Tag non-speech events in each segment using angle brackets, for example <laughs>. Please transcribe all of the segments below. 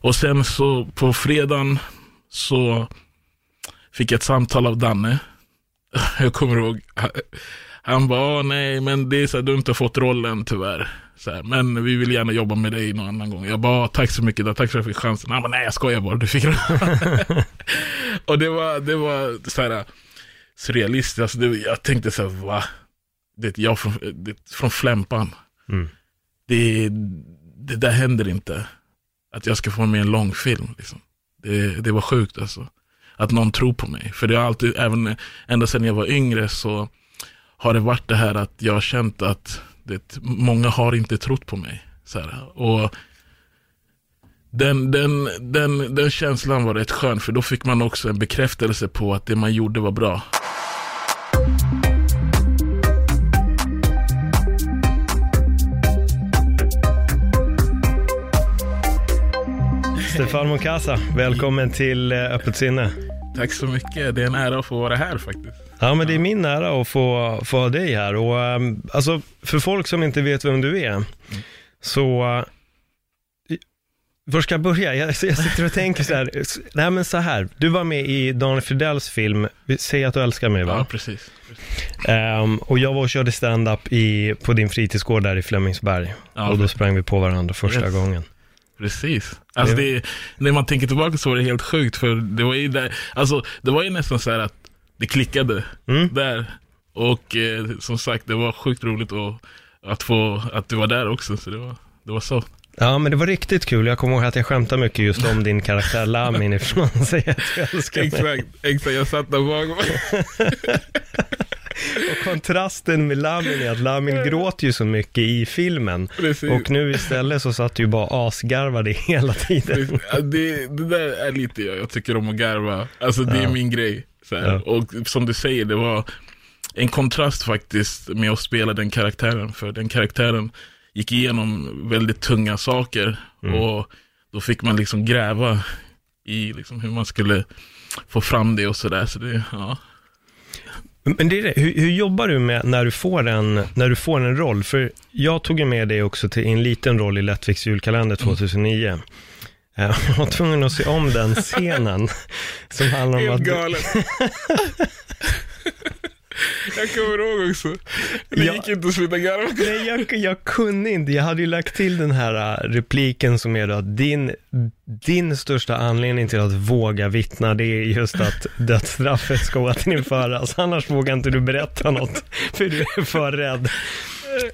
Och sen så på fredagen så fick jag ett samtal av Danne. <laughs> Jag kommer ihåg, han bara, nej men det är så här, du har inte fått rollen tyvärr. Så här, men vi vill gärna jobba med dig någon annan gång. Jag bara, tack så mycket, då, tack för att jag fick chansen. Han bara, nej jag skojar bara, du fick rollen. <laughs> och det var, det var så här surrealistiskt. Alltså, det, jag tänkte så här, va? Det, jag från, det, från Flämpan. Mm. Det, det där händer inte. Att jag ska få med en långfilm. Liksom. Det, det var sjukt alltså. Att någon tror på mig. För det har alltid, även ända sedan jag var yngre så har det varit det här att jag har känt att det, många har inte trott på mig. Så här. Och den, den, den, den känslan var rätt skön för då fick man också en bekräftelse på att det man gjorde var bra. Stefan Moncasa, välkommen till eh, Öppet sinne. Tack så mycket, det är en ära att få vara här faktiskt. Ja, men det är min ära att få, få ha dig här. Och, ehm, alltså, för folk som inte vet vem du är, så... eh, Var ska jag börja? Jag, jag sitter och tänker så här, nej men så här, du var med i Daniel Fridells film, Säg att du älskar mig va? Ja, precis. Ehm, och jag var och körde stand-up i, på din fritidsgård där i Flemingsberg. Ja, och då sprang vi på varandra första Yes. gången. Precis. Alltså det, när man tänker tillbaka så var det helt sjukt för det var ju där, alltså det var ju nästan så här att det klickade Mm. där. Och eh, som sagt, det var sjukt roligt att, att få, att du var där också. Så det var, det var så. Ja, men det var riktigt kul. Jag kommer ihåg att jag skämtade mycket just om din karaktär Lamin <laughs> att älskar mig. Exakt, exakt. Jag satt där bakom. <laughs> Och kontrasten med Lamin är att Lamin gråter ju så mycket i filmen. Precis. Och nu istället så satt du ju bara asgarvade <laughs> hela tiden. Det, det där är lite jag, jag tycker om att garva. Alltså det är Ja. min grej. Ja. Och som du säger, det var en kontrast faktiskt med att spela den karaktären. För den karaktären gick igenom väldigt tunga saker. Mm. Och då fick man liksom gräva i liksom hur man skulle få fram det och sådär. Så det, ja. Men det är det. Hur, hur jobbar du med när du, får en, när du får en roll? För jag tog med dig också till en liten roll i Lättviks julkalender 2009. Eh, <laughs> Jag var tvungen att se om den scenen <laughs> som handlar om att... <laughs> jag kommer ihåg också. Det Ja. gick inte att sluta garva. Nej, jag, jag kunde inte. Jag hade ju lagt till den här äh, repliken som är då att din, din största anledning till att våga vittna, det är just att dödsstraffet ska återinföras. Annars vågar inte du berätta något, för du är för rädd.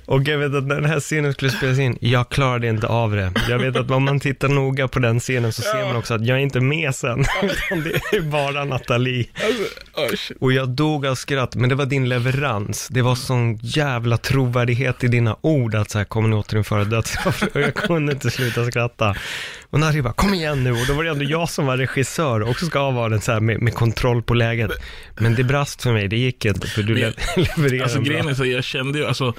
Och jag vet att när den här scenen skulle spelas in, jag klarade inte av det. Jag vet att om man tittar noga på den scenen så ser man också att jag är inte med sen, <laughs> utan det är bara Nathalie. Alltså. Och jag dog av skratt, men det var din leverans. Det var sån jävla trovärdighet i dina ord att så här, kommer ni återinföra dödsstraffet? Och jag kunde inte sluta skratta. Och Nari bara, kom igen nu. Och då var det ändå jag som var regissör och också ska vara den så här med, med kontroll på läget. Men det brast för mig, det gick inte, för du le- <laughs> levererade Alltså bra. grejen är så, jag kände ju, alltså,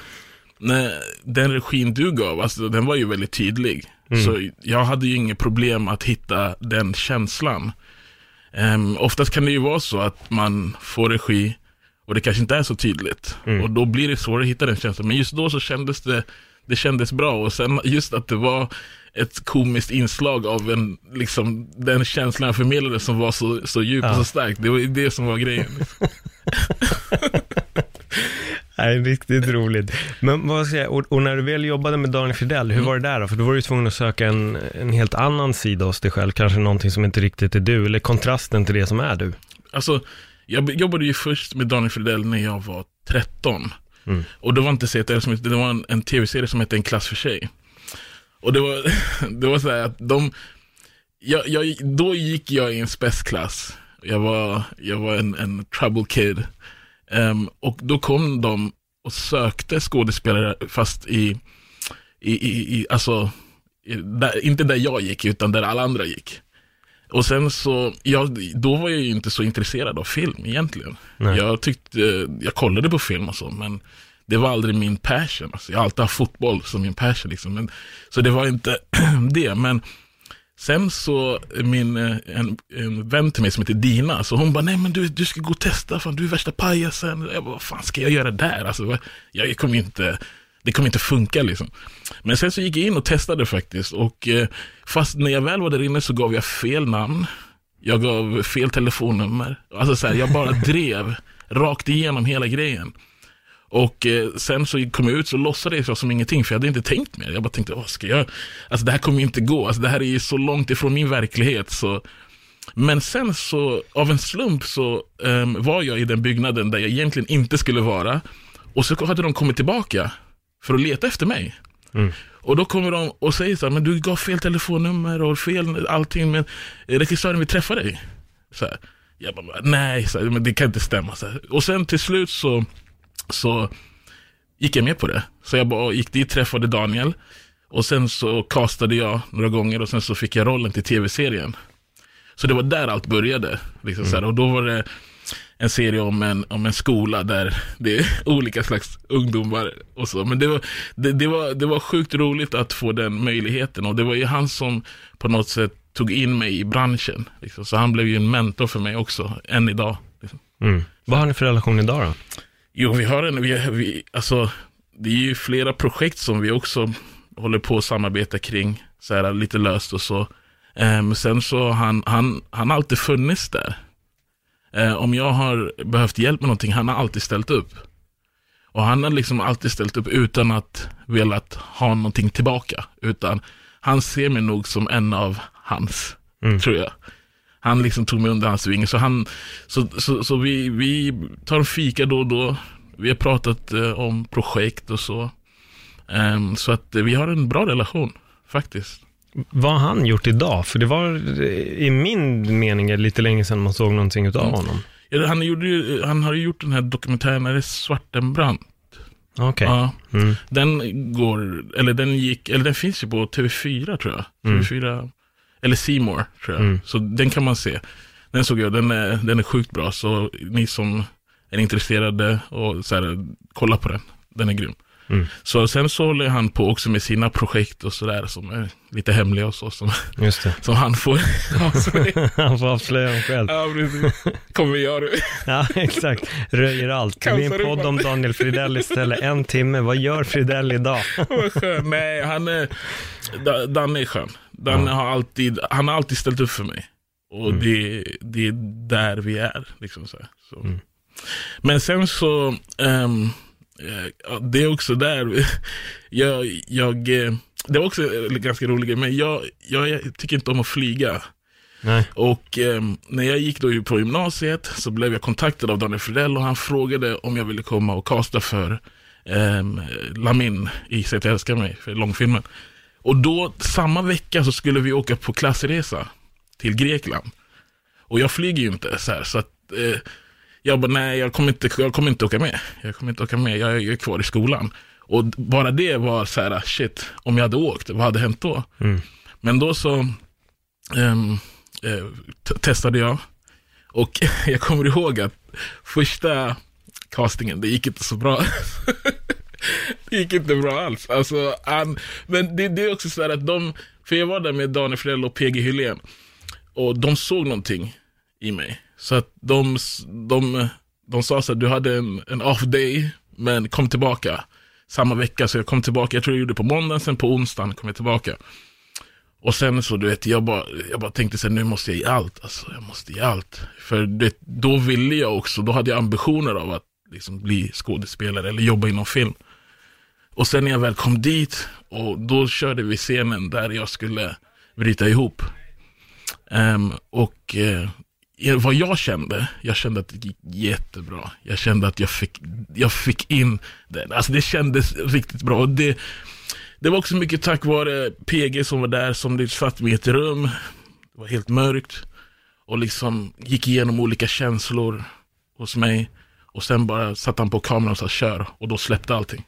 den regin du gav, alltså, den var ju väldigt tydlig. Mm. Så jag hade ju inget problem att hitta den känslan. Um, oftast kan det ju vara så att man får regi och det kanske inte är så tydligt. Mm. Och då blir det svårare att hitta den känslan. Men just då så kändes det, det kändes bra. Och sen just att det var ett komiskt inslag av en, liksom, den känslan jag förmedlade som var så, så djup och Ja. så stark. Det var det som var grejen. <laughs> Nej, riktigt roligt. Men vad ska jag, och, och när du väl jobbade med Daniel Fidel, hur var det där då? För då var du tvungen att söka en, en helt annan sida hos dig själv, kanske någonting som inte riktigt är du, eller kontrasten till det som är du. Alltså, jag jobbade ju först med Daniel Fridell när jag var 13. Mm. Och det var inte CTR som det var en, en tv-serie som hette En klass för sig. Och det var, <laughs> det var så här att de, jag, jag, då gick jag i en spetsklass. Jag var, jag var en, en trouble kid. Ehm, och då kom de och sökte skådespelare fast i, i, i, i alltså, där, inte där jag gick, utan där alla andra gick. Och sen så, jag, då var jag ju inte så intresserad av film egentligen. Nej. Jag tyckte, jag kollade på film och så, men det var aldrig min passion. Alltså, jag har alltid haft fotboll som min passion. Liksom. Men, så det var inte <clears throat> det. Men sen så, min, eh, en, en vän till mig som heter Dina, så hon bara, nej men du, du ska gå och testa, fan, du är värsta pajasen. Jag bara, vad fan ska jag göra där? Alltså, jag kommer inte, det kommer inte funka liksom. Men sen så gick jag in och testade faktiskt. Och eh, fast när jag väl var där inne så gav jag fel namn. Jag gav fel telefonnummer. Alltså så här, jag bara <laughs> drev rakt igenom hela grejen. Och eh, sen så kom jag ut så låtsades jag som ingenting för jag hade inte tänkt mer. Jag bara tänkte, vad ska jag? Alltså det här kommer ju inte gå. Alltså det här är ju så långt ifrån min verklighet. Så. Men sen så, av en slump så ehm, var jag i den byggnaden där jag egentligen inte skulle vara. Och så hade de kommit tillbaka för att leta efter mig. Mm. Och då kommer de och säger så här, men du gav fel telefonnummer och fel allting, men regissören vill träffa dig. Så här. Jag bara, nej, så här, men det kan inte stämma. Så här. Och sen till slut så, så gick jag med på det. Så jag bara gick dit, träffade Daniel. Och sen så castade jag några gånger och sen så fick jag rollen till tv-serien. Så det var där allt började. Liksom här. Och då var det en serie om en, om en skola där det är <laughs> olika slags ungdomar och så. Men det var, det, det, var, det var sjukt roligt att få den möjligheten och det var ju han som på något sätt tog in mig i branschen. Liksom. Så han blev ju en mentor för mig också, än idag. Liksom. Mm. Vad har ni för relation idag då? Jo, vi har en, vi, vi, alltså, det är ju flera projekt som vi också håller på att samarbeta kring, så här, lite löst och så. Eh, Men sen så han, han, han har alltid funnits där. Eh, om jag har behövt hjälp med någonting, han har alltid ställt upp. Och han har liksom alltid ställt upp utan att velat ha någonting tillbaka. Utan han ser mig nog som en av hans, Mm. tror jag. Han liksom tog mig under hans vinge. Så, han, så, så, så vi, vi tar en fika då och då. Vi har pratat eh, om projekt och så. Ehm, så att eh, vi har en bra relation, faktiskt. Vad har han gjort idag? För det var eh, i min mening lite länge sedan man såg någonting utav Mm. honom. Ja, Han, gjorde ju, han har ju gjort den här dokumentären, är det Svartenbrand? Okej. Ja, Mm. den går, eller den gick, eller den finns ju på TV4 tror jag. Mm. TV4, eller More tror jag. Mm. Så den kan man se. Den såg jag, den är, den är sjukt bra. Så ni som är intresserade och så här, kolla på den. Den är grym. Mm. Så sen så håller han på också med sina projekt och sådär som är lite hemliga och så. Som, <laughs> som han får <laughs> avslöja. Han får avslöja dem själv. Ja, precis. Kommer jag <laughs> du. Ja, exakt. Röjer allt. Det blir en podd om. Daniel Fridell istället. En timme. Vad gör Fridell idag? Vad skön. Nej, han är, Danne är skön. Danne har alltid, han har alltid ställt upp för mig. Och Mm. det, det är där vi är. Liksom så här. så. Mm. Men sen så, ja, det är också där, <laughs> jag, jag, eh, det var också ganska roligt, men jag, jag, jag tycker inte om att flyga. Nej. Och ehm, när jag gick då på gymnasiet så blev jag kontaktad av Daniel Fridell och han frågade om jag ville komma och kasta för um, Lamin i Säg att jag älskar mig, för långfilmen. Och då, samma vecka så skulle vi åka på klassresa till Grekland. Och jag flyger ju inte så här, så att eh, jag bara, nej jag kommer, inte, jag kommer inte åka med. Jag kommer inte åka med, jag, jag är kvar i skolan. Och bara det var så här, shit, om jag hade åkt, vad hade hänt då? Mm. Men då så ehm, eh, testade jag. Och <laughs> jag kommer ihåg att första castingen, det gick inte så bra. <laughs> det gick inte bra alls. Alltså, han, men det, det är också så här att de, för jag var där med Daniel Fredell och PG Hylén. Och de såg någonting i mig. Så att de, de, de sa så att du hade en, en off day, men kom tillbaka samma vecka. Så jag kom tillbaka, jag tror jag gjorde det på måndagen, sen på onsdagen kom jag tillbaka. Och sen så, du vet, jag bara, jag bara tänkte så här, nu måste jag ge allt. Alltså, jag måste ge allt. För det, då ville jag också, då hade jag ambitioner av att liksom bli skådespelare eller jobba inom film. Och sen när jag väl kom dit, och då körde vi scenen där jag skulle bryta ihop. Um, och uh, vad jag kände, jag kände att det gick jättebra. Jag kände att jag fick, jag fick in det. Alltså det kändes riktigt bra. Och det, det var också mycket tack vare PG som var där, som liksom satt mig i ett rum. Det var helt mörkt. Och liksom gick igenom olika känslor hos mig. Och sen bara satte han på kameran och sa kör. Och då släppte allting.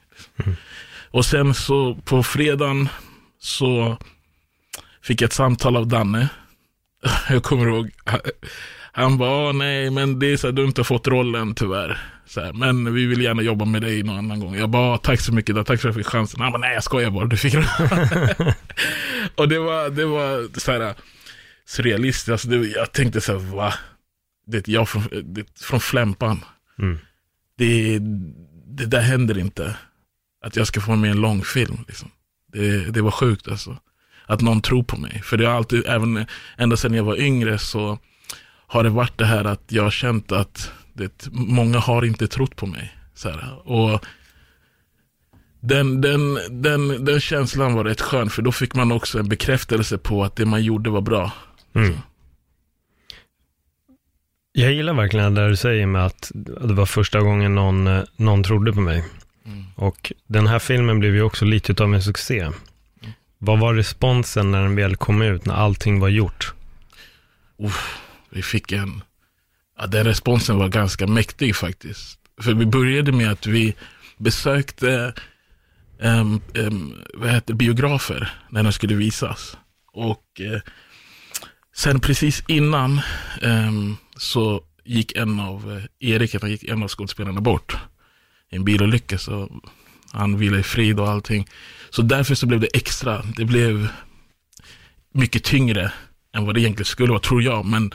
Och sen så på fredagen så fick ett samtal av Danne. <laughs> Jag kommer ihåg, han bara, nej men det är så här, du har inte fått rollen tyvärr. Så här, men vi vill gärna jobba med dig någon annan gång. Jag bara, tack så mycket, då, tack för att jag fick chansen. Han bara, nej jag skojar bara, du fick den. <laughs> och det var, det var så här surrealistiskt. Alltså, det, jag tänkte så här, va? Det, jag från, det, från Flämpan. Mm. Det, det där händer inte. Att jag ska få med en långfilm. Liksom. Det, det var sjukt alltså. Att någon tror på mig. För det har alltid, även ända sedan jag var yngre så har det varit det här att jag har känt att det, många har inte trott på mig. Så här. Och den, den, den, den känslan var rätt skön, för då fick man också en bekräftelse på att det man gjorde var bra. Mm. Jag gillar verkligen det du säger med att det var första gången någon, eh, någon trodde på mig. Och den här filmen blev ju också lite av en succé. Vad var responsen när den väl kom ut, när allting var gjort? Uff, vi fick en, ja, den responsen var ganska mäktig faktiskt. För vi började med att vi besökte um, um, vad heter, biografer när den skulle visas. Och uh, sen precis innan um, så gick en av, eh, Erik, gick en av skådespelarna bort en bilolycka. Så han vilar i frid och allting. Så därför så blev det extra, det blev mycket tyngre än vad det egentligen skulle vara, tror jag. Men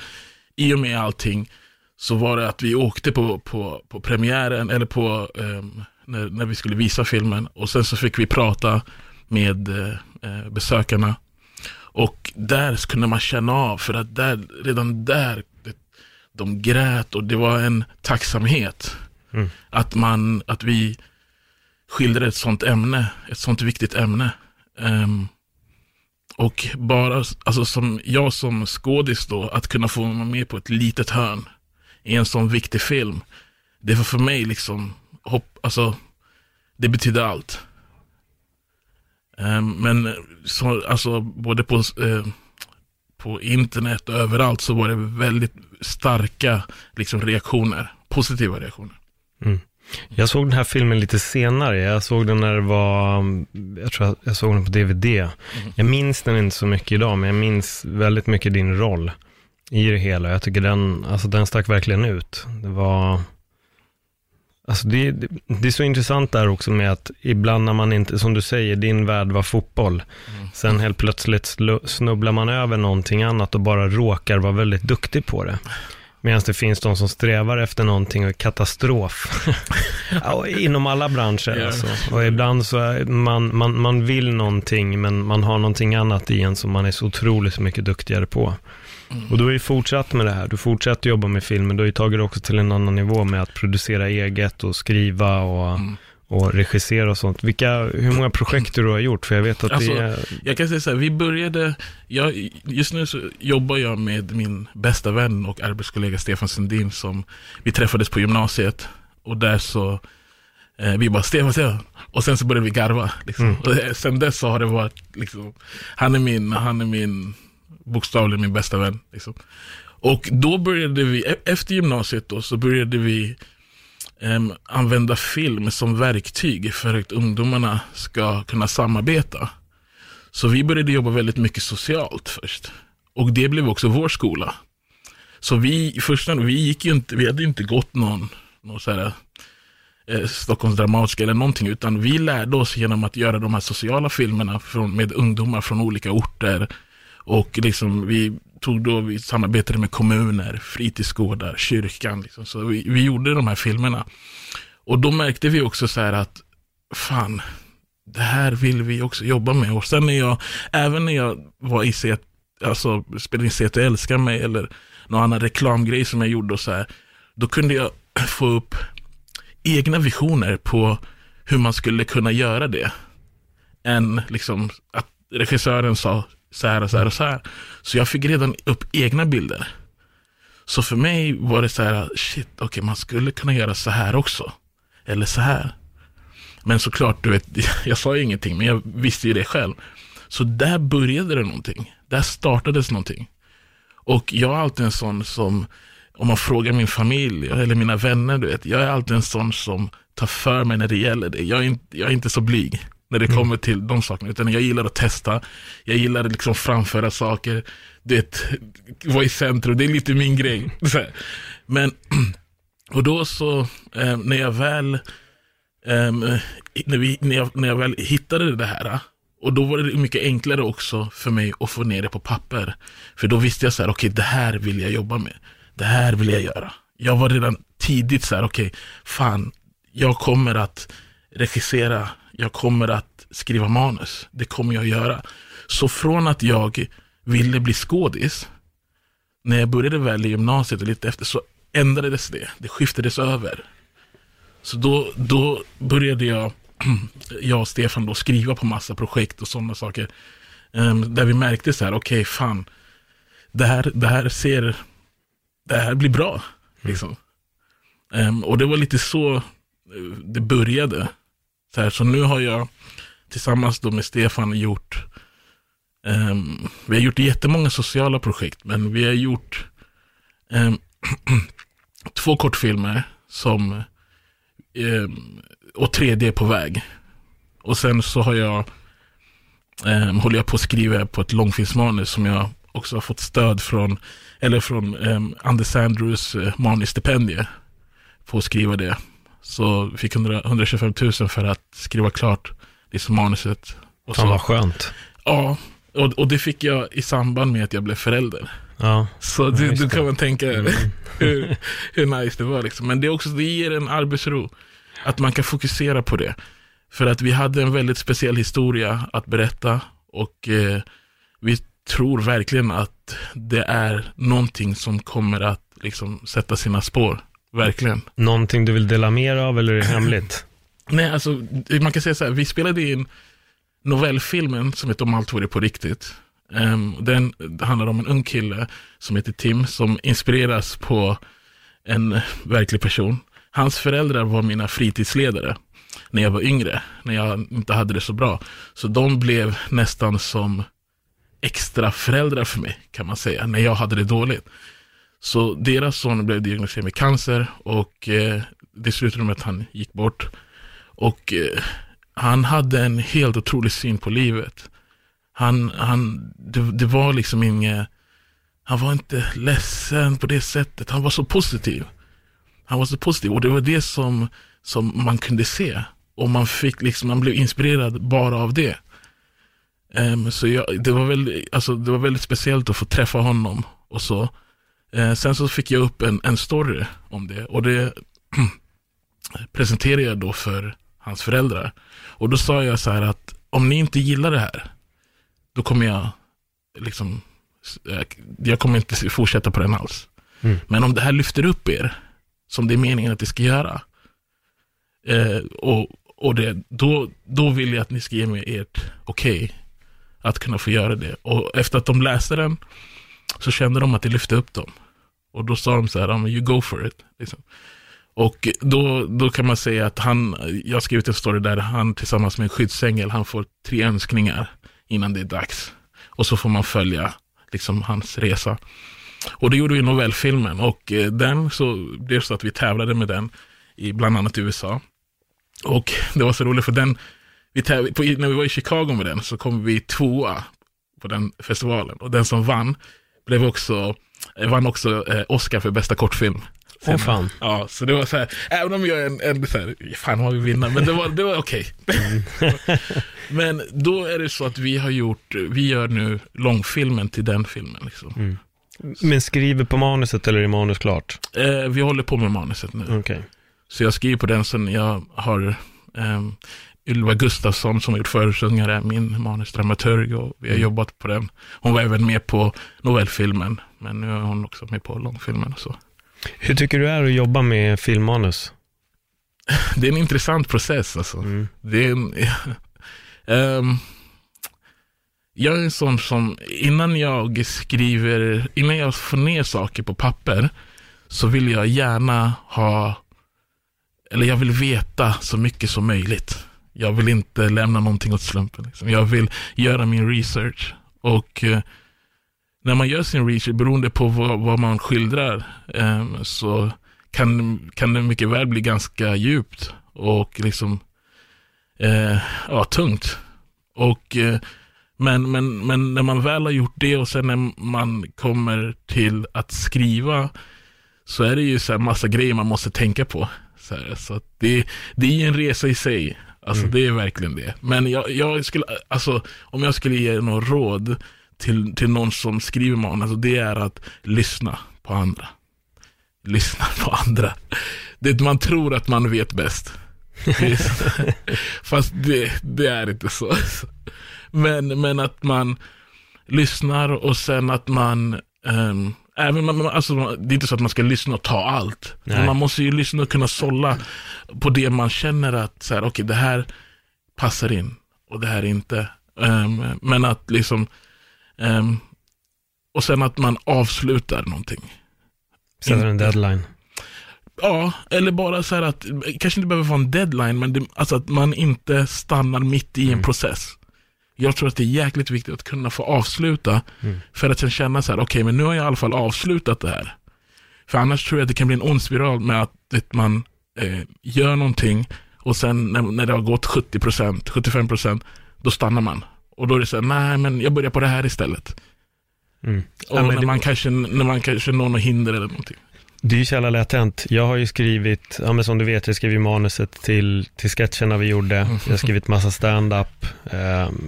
i och med allting så var det att vi åkte på, på, på premiären, eller på um, när, när vi skulle visa filmen. Och sen så fick vi prata med eh, besökarna. Och där kunde man känna av, för att där, redan där, de grät och det var en tacksamhet. Mm. Att, man, att vi skildrade ett sånt ämne, ett sånt viktigt ämne. Um, och bara, alltså som jag som skådis då, att kunna få vara med på ett litet hörn i en sån viktig film. Det var för mig liksom, hopp, alltså, det betydde allt. Um, men så, alltså, både på, uh, på internet och överallt så var det väldigt starka liksom, reaktioner, positiva reaktioner. Mm. Jag såg den här filmen lite senare. Jag såg den när det var, jag tror jag såg den på DVD. Mm. Jag minns den inte så mycket idag, men jag minns väldigt mycket din roll i det hela. Jag tycker den, alltså den stack verkligen ut. Det var, alltså det, det, det är så intressant där också med att ibland när man inte, som du säger, din värld var fotboll. Mm. Sen helt plötsligt snubblar man över någonting annat och bara råkar vara väldigt duktig på det. Medan det finns de som strävar efter någonting och är katastrof. <laughs> ja, inom alla branscher yeah. alltså. Och ibland så är man, man, man vill någonting, men man har någonting annat i en som man är så otroligt mycket duktigare på. Mm. Och du har ju fortsatt med det här. Du fortsätter jobba med filmen. Du har ju tagit det också till en annan nivå med att producera eget och skriva och mm och regissera och sånt. Vilka, hur många projekt du har gjort? För jag vet att alltså, det är... Jag kan säga så här, vi började, jag, just nu så jobbar jag med min bästa vän och arbetskollega Stefan Sundin som vi träffades på gymnasiet och där så eh, vi bara Stefan, Stefan. Och sen så började vi garva. Liksom. Mm. Och sen dess så har det varit, liksom, han är min, han är min, bokstavligen min bästa vän. Liksom. Och då började vi, e-, efter gymnasiet då, så började vi eh, använda film som verktyg för att ungdomarna ska kunna samarbeta. Så vi började jobba väldigt mycket socialt först. Och det blev också vår skola. Så vi, först vi gick ju inte, vi hade inte gått någon, någon så här, eh, Stockholms Dramatiska eller någonting, utan vi lärde oss genom att göra de här sociala filmerna från, med ungdomar från olika orter. Och liksom vi tog då, vi samarbetade med kommuner, fritidsgårdar, kyrkan. Liksom. Så vi, vi gjorde de här filmerna. Och då märkte vi också så här att, fan, det här vill vi också jobba med. Och sen när jag, även när jag var i C, alltså spelade in CT älskar mig eller någon annan reklamgrej som jag gjorde och så här, då kunde jag <clears throat> få upp egna visioner på hur man skulle kunna göra det. Än liksom att regissören sa, så här och så här och så här. Så jag fick redan upp egna bilder. Så för mig var det så här, shit, okej, okay, man skulle kunna göra så här också. Eller så här. Men såklart, du vet, <laughs> jag sa ju ingenting, men jag visste ju det själv. Så där började det någonting. Där startades någonting. Och jag är alltid en sån som, om man frågar min familj eller mina vänner, du vet, jag är alltid en sån som tar för mig när det gäller det. Jag är inte, jag är inte så blyg när det kommer till de sakerna. Utan jag gillar att testa, jag gillar att liksom framföra saker, det, vara i centrum, det är lite min grej. <laughs> Men, <clears throat> och då så, eh, när jag väl, eh, när, vi, när, jag, när jag väl hittade det här, och då var det mycket enklare också för mig att få ner det på papper. För då visste jag så här, okej okay, det här vill jag jobba med. Det här vill jag göra. Jag var redan tidigt så här, okej, okay, fan, jag kommer att regissera, jag kommer att skriva manus. Det kommer jag att göra. Så från att jag ville bli skådis, när jag började väl i gymnasiet och lite efter, så ändrades det. Det skiftades över. Så då, då började jag, <clears throat> jag och Stefan då skriva på massa projekt och sådana saker. Um, där vi märkte så här, okej okay, fan, det här, det här ser, det här blir bra. Liksom. Um, och det var lite så det började. Så, här, så nu har jag tillsammans då med Stefan gjort, um, vi har gjort jättemånga sociala projekt, men vi har gjort um, <clears throat> två kortfilmer som, um, och tredje är på väg. Och sen så har jag, um, håller jag på att skriva på ett långfilmsmanus som jag också har fått stöd från, eller från um, Anders Andrews uh, eh, manusstipendie på att skriva det. Så fick 100, 125 000 för att skriva klart liksom manuset. Och Fan vad skönt. Ja, och, och det fick jag i samband med att jag blev förälder. Ja, så det, då kan man tänka mm. <laughs> hur, hur nice det var. Liksom. Men det, är också, det ger en arbetsro. Att man kan fokusera på det. För att vi hade en väldigt speciell historia att berätta. Och eh, vi tror verkligen att det är någonting som kommer att liksom, sätta sina spår. Verkligen. Någonting du vill dela mer av eller är det hemligt? <clears throat> Nej, alltså man kan säga så här, vi spelade in novellfilmen som heter Om allt vore på riktigt. Um, den handlar om en ung kille som heter Tim som inspireras på en verklig person. Hans föräldrar var mina fritidsledare när jag var yngre, när jag inte hade det så bra. Så de blev nästan som extra föräldrar för mig, kan man säga, när jag hade det dåligt. Så deras son blev diagnostiserad med cancer och eh, det slutade med att han gick bort. Och eh, han hade en helt otrolig syn på livet. Han, han, det, det var liksom inget, han var inte ledsen på det sättet. Han var så positiv. Han var så positiv och det var det som, som man kunde se. Och man fick liksom, man blev inspirerad bara av det. Um, så jag, det, var väldigt, alltså, det var väldigt speciellt att få träffa honom och så. Eh, sen så fick jag upp en, en story om det och det <clears throat> presenterade jag då för hans föräldrar. Och då sa jag så här att om ni inte gillar det här, då kommer jag liksom, eh, jag kommer inte fortsätta på den alls. Mm. Men om det här lyfter upp er, som det är meningen att det ska göra, eh, och, och det, då, då vill jag att ni ska ge mig ert okej okay, att kunna få göra det. Och efter att de läste den, så kände de att det lyfte upp dem. Och då sa de så här, you go for it. Liksom. Och då, då kan man säga att han, jag har skrivit en story där han tillsammans med en skyddsängel, han får tre önskningar innan det är dags. Och så får man följa liksom hans resa. Och det gjorde vi novellfilmen och eh, den så blev det så att vi tävlade med den i bland annat USA. Och <laughs> det var så roligt för den, vi täv, på, när vi var i Chicago med den så kom vi tvåa på den festivalen och den som vann blev också vann också eh, Oscar för bästa kortfilm. Åh oh, fan. Ja, så det var så här, även om jag är en, en så här, fan har vi vinna, men det var, det var okej. Okay. <laughs> men då är det så att vi har gjort, vi gör nu långfilmen till den filmen. Liksom. Mm. Men skriver på manuset eller är manus klart? Eh, vi håller på med manuset nu. Okay. Så jag skriver på den sen jag har eh, Ylva Gustafsson som har gjort Försångare, min manusdramaturg och vi har mm. jobbat på den. Hon var även med på novellfilmen, men nu är hon också med på långfilmen och så. Hur tycker du är att jobba med filmmanus? <laughs> Det är en intressant process alltså. Mm. Det är en, um, <laughs> jag är en sån som, innan jag skriver, innan jag får ner saker på papper, så vill jag gärna ha, eller jag vill veta så mycket som möjligt. Jag vill inte lämna någonting åt slumpen. Liksom. Jag vill göra min research. Och eh, när man gör sin research, beroende på vad, vad man skildrar, eh, så kan, kan det mycket väl bli ganska djupt. Och liksom eh, ja, tungt. Och, eh, men, men, men när man väl har gjort det och sen när man kommer till att skriva så är det ju så här massa grejer man måste tänka på. Så, här, så att det, det är ju en resa i sig. Alltså Mm. det är verkligen det. Men jag, jag skulle, alltså om jag skulle ge något råd till, till någon som skriver manus, alltså det är att lyssna på andra. Lyssna på andra. Det, man tror att man vet bäst. <laughs> Fast det, det är inte så. Men, men att man lyssnar och sen att man ehm, Även man, man- alltså, det är inte så att man ska lyssna och ta allt. Men Nej. man måste ju lyssna och kunna sålla på det man känner att så här, okej det här passar in och det här inte. Ehm, men att liksom ehm, och sen att man avslutar någonting. Sätter en deadline. Ja, eller bara så här att, kanske inte behöver vara en deadline, men det, alltså att man inte stannar mitt i en Mm. process. Jag tror att det är jäkligt viktigt att kunna få avsluta, Mm. för att sen känna så här, okej, men nu har jag i alla fall avslutat det här. För annars tror jag att det kan bli en ond spiral med att man eh, gör någonting och sen när, när det har gått 70%, 75%, då stannar man. Och då är det så här, nej men jag börjar på det här istället. Mm. Och Ja, när, det- man kanske, när man kanske når något hinder eller någonting. Det är ju så jävla lätt hänt. Jag har ju skrivit, ja men som du vet, jag skrev ju manuset till, till sketcherna vi gjorde. Jag har skrivit massa stand-up. Eh,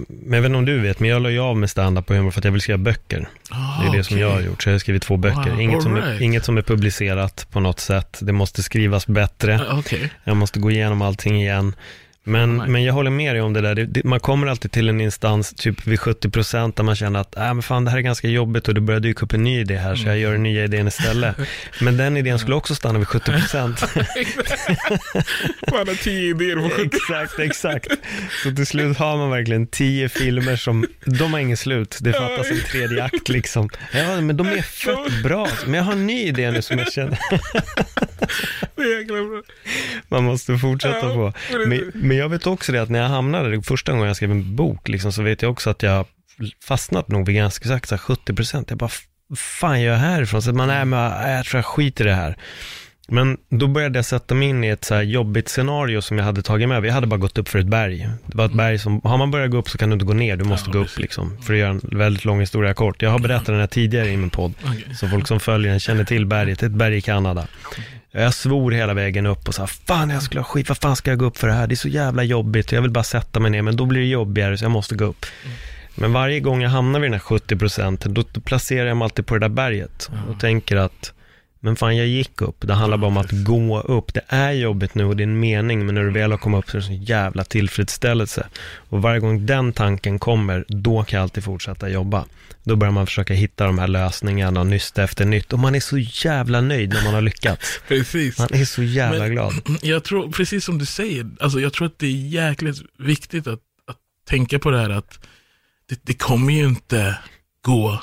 men jag vet inte om du vet, men jag la ju av med stand-up och humor för att jag vill skriva böcker. Ah, Det är det som jag har gjort, så jag har skrivit två böcker. Wow, inget, som är, inget som är publicerat på något sätt. Det måste skrivas bättre. Okej. Jag måste gå igenom allting igen. Men, Nej. men jag håller med dig om det där. Det, det, man kommer alltid till en instans, typ vid 70% där man känner att, äh, men fan det här är ganska jobbigt och det börjar dyka upp en ny idé här, så jag gör den nya idén istället. <laughs> Men den idén skulle också stanna vid 70%. Man har tio idéer på 70. exakt, exakt. Så till slut har man verkligen tio filmer som, de har ingen slut. Det fattas en tredje akt liksom. Ja, men de är fett bra. Men jag har en ny idé nu som jag känner <laughs> man måste fortsätta på. men Men, men jag vet också det att när jag hamnade, det första gången jag skrev en bok, liksom, så vet jag också att jag fastnat nog vid ganska exakt så här 70 procent. Jag bara, "Vad fan gör jag härifrån? Så man är med, "Nej, jag tror jag skiter i det här. Men då började jag sätta mig in i ett så här jobbigt scenario som jag hade tagit med. Vi hade bara gått upp för ett berg. Det var ett berg som, har man börjat gå upp så kan du inte gå ner, du måste Ja, gå upp liksom. För att göra en väldigt lång historia kort. Jag har berättat den här tidigare i min podd. Okej. Så folk som följer den känner till berget, ett berg i Kanada. Jag svor hela vägen upp och sa, fan jag skulle ha skit, vad fan ska jag gå upp för det här? Det är så jävla jobbigt, jag vill bara sätta mig ner, men då blir det jobbigare så jag måste gå upp. Men varje gång jag hamnar vid den här 70 procenten, då placerar jag mig alltid på det där berget och tänker att, men fan jag gick upp, det handlar bara om att gå upp. Det är jobbigt nu och det är en mening, men när du väl har kommit upp så är det en jävla tillfredsställelse. Och varje gång den tanken kommer, då kan jag alltid fortsätta jobba. Då börjar man försöka hitta de här lösningarna, nytt efter nytt. Och man är så jävla nöjd när man har lyckats. <laughs> Precis. Man är så jävla Men- glad. <clears throat> Jag tror, precis som du säger, alltså jag tror att det är jäkligt viktigt att, att tänka på det här att det, det kommer ju inte gå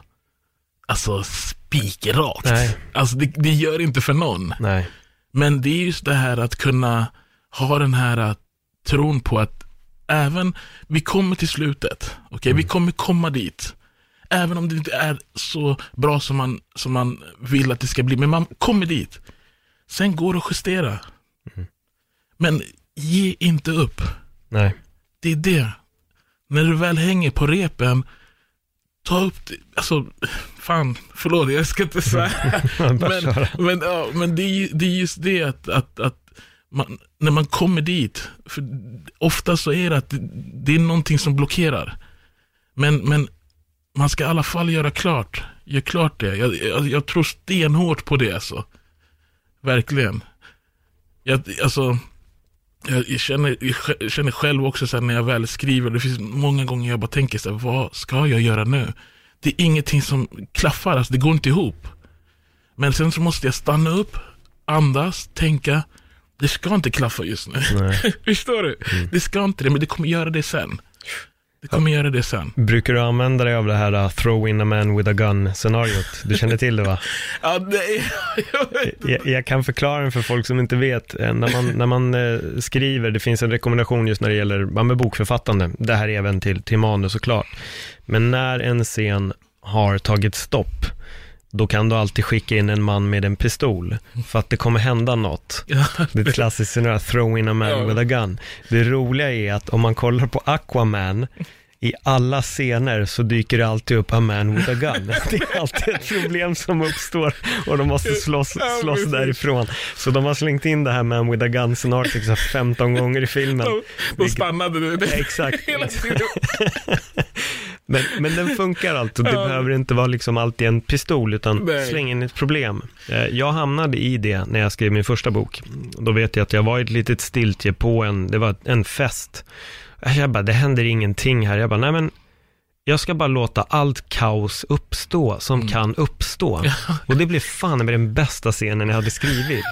alltså spikrakt. Nej. Alltså det, det gör inte för någon. Nej. Men det är just det här att kunna ha den här att, tron på att även, vi kommer till slutet, okej, vi kommer komma dit. Även om det inte är så bra som man, som man vill att det ska bli, men man kommer dit. Sen går det att justera. Men ge inte upp. Nej. Det är det. När du väl hänger på repen, ta upp det. Alltså, fan, förlåt, jag ska inte <laughs> köra. men, men, ja, men det, är, det är just det att, att, att man, när man kommer dit, för ofta så är det att det, det är någonting som blockerar. Men, men man ska i alla fall göra klart, gör klart det. Jag, jag, jag tror stenhårt på det alltså. Verkligen. Jag, alltså, jag, jag, känner, jag känner själv också så här, när jag väl skriver, det finns många gånger jag bara tänker så här, vad ska jag göra nu? Det är ingenting som klaffar, alltså, det går inte ihop. Men sen så måste jag stanna upp, andas, tänka, det ska inte klaffa just nu. <laughs> Förstår du? Det ska inte det, men det kommer göra det sen. Det kommer göra det sen. Brukar du använda dig av det här uh, throw in a man with a gun-scenariot? Du känner till det va? <laughs> Ja, nej, <laughs> jag. Jag, jag kan förklara den för folk som inte vet. Eh, När man, när man eh, skriver, det finns en rekommendation just när det gäller med bokförfattande. Det här är även till, till manus såklart. Men när en scen har tagit stopp, då kan du alltid skicka in en man med en pistol, för att det kommer hända något. <laughs> Det är ett klassiskt scenario, throw in a man Ja. with a gun. Det roliga är att om man kollar på Aquaman, i alla scener så dyker det alltid upp a man with a gun. <laughs> Det är alltid ett problem som uppstår och de måste slåss, slåss därifrån. Så de har slängt in det här man with a gun-scenariot liksom 15 gånger i filmen. då stannade du. Det, Exakt. <laughs> Hela tiden. Men, men den funkar alltså, det Ja. behöver inte vara liksom alltid en pistol, utan Nej. släng in ett problem. Eh, Jag hamnade i det när jag skrev min första bok. Då vet jag att jag var i ett litet stiltje på en, det var en fest. Jag bara, det händer ingenting här. Jag bara, nej men, jag ska bara låta allt kaos uppstå som Mm. kan uppstå. <laughs> Och det blev fan med den bästa scenen jag hade skrivit.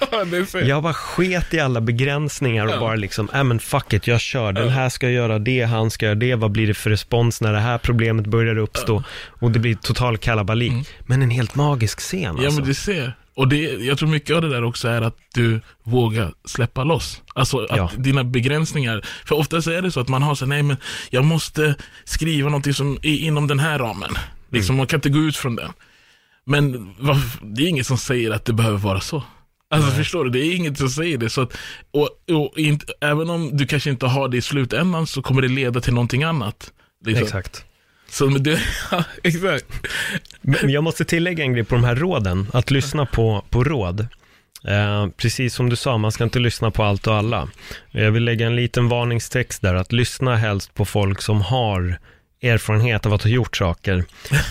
<laughs> Jag bara sket i alla begränsningar och bara liksom, äh men fuck it, jag kör, den här ska göra det, han ska göra det, vad blir det för respons när det här problemet börjar uppstå? Och det blir total kalabalik. Men en helt magisk scen Mm. Ja alltså. men du ser. Och det, jag tror mycket av det där också är att du vågar släppa loss. Alltså att Ja. dina begränsningar. För ofta så är det så att man har så nej men jag måste skriva någonting som är inom den här ramen. Liksom man kan inte gå ut från den. Men vad, det är inget som säger att det behöver vara så. Alltså förstår du, det är inget som säger det. Så att, och, och inte, även om du kanske inte har det i slutändan så kommer det leda till någonting annat. Liksom. Exakt. Så men <laughs> ja, exakt. Men jag måste tillägga en grej på de här råden, att lyssna på, på råd. Eh, precis som du sa, man ska inte lyssna på allt och alla. Jag vill lägga en liten varningstext där, att lyssna helst på folk som har erfarenhet av att ha gjort saker.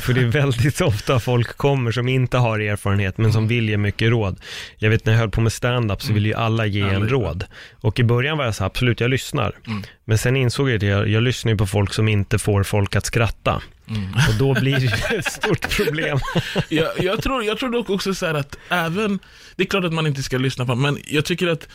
För det är väldigt <laughs> ofta folk kommer som inte har erfarenhet, men som vill ge mycket råd. Jag vet när jag höll på med stand-up så ville ju alla ge en råd. Och i början var jag så här, absolut, jag lyssnar. Mm. Men sen insåg jag att jag, jag lyssnar på folk som inte får folk att skratta. Mm. Och då blir det <laughs> ett stort problem. <laughs> jag, jag, tror, jag tror dock också så här att även, det är klart att man inte ska lyssna på, men jag tycker att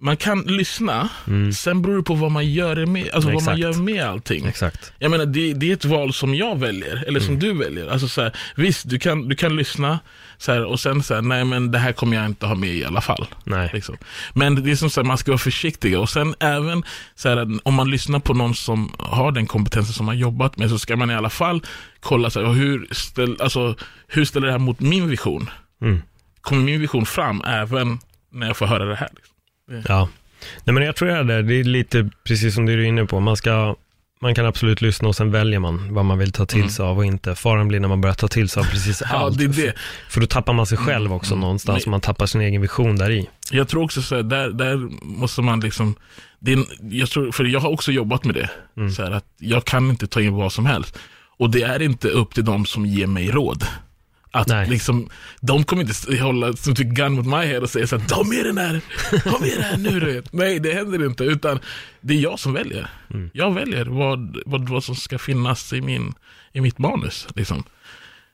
man kan lyssna, sen beror det på vad man gör med, alltså vad man Mm. Gör med allting. Exakt. Jag menar, det, det är ett val som jag väljer, eller som du väljer. Alltså så här, visst, du kan, du kan lyssna så här, och sen säga, nej men det här kommer jag inte ha med i alla fall. Nej. Liksom. Men det är som sagt, man ska vara försiktig. Och sen även så om man lyssnar på någon som har den kompetensen som man jobbat med, så ska man i alla fall kolla så hur, ställ, alltså, hur ställer det här mot min vision? Mm. Kommer min vision fram även när jag får höra det här? Liksom? Ja. Nej men jag tror jag det, det är lite precis som du är inne på, man ska man kan absolut lyssna och sen väljer man vad man vill ta till sig av och inte. Faran blir när man börjar ta till sig av precis <laughs> Ja, allt. det är det. För då tappar man sig själv också någonstans, Men- man tappar sin egen vision där i. Jag tror också så här, där, där måste man liksom, det är, jag tror, för jag har också jobbat med det, så här, att jag kan inte ta in vad som helst. Och det är inte upp till de som ger mig råd. Att Nej. liksom, de kommer inte hålla som typ gun mot my head och säga så här, ta med den här, ta med den här nu du vet. Nej, det händer inte, utan det är jag som väljer. Jag väljer vad, vad, vad som ska finnas i, min, i mitt manus. Liksom.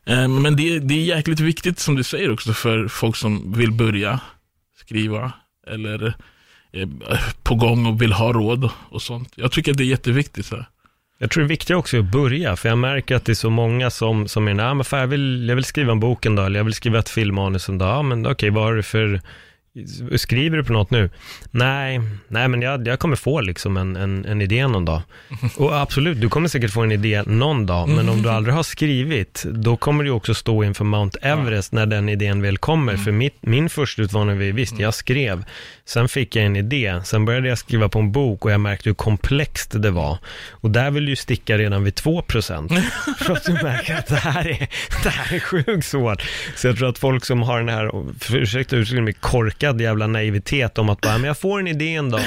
Eh, Men det, det är jäkligt viktigt som du säger också för folk som vill börja skriva eller eh, på gång och vill ha råd och sånt. Jag tycker att det är jätteviktigt. Så. här. Jag tror det viktiga också är att börja, för jag märker att det är så många som, som är, nej men fan jag vill, jag vill skriva en bok en dag, eller jag vill skriva ett filmmanus en dag, ja men okej, vad har du för, skriver du på något nu? Nej, nej men jag, jag kommer få liksom en, en, en idé någon dag. <laughs> Och absolut, du kommer säkert få en idé någon dag, men om du <laughs> aldrig har skrivit, då kommer du också stå inför Mount Everest när den idén väl kommer. För mitt, min första utmaning var visst, jag skrev, sen fick jag en idé, sen började jag skriva på en bok och jag märkte hur komplext det var. Och där vill ju sticka redan vid 2%, <laughs> för att du märker att det här är, det här är sjukt svårt. Så jag tror att folk som har den här, för- ursäkta uttrycket, med korkad jävla naivitet om att bara, men jag får en idé en dag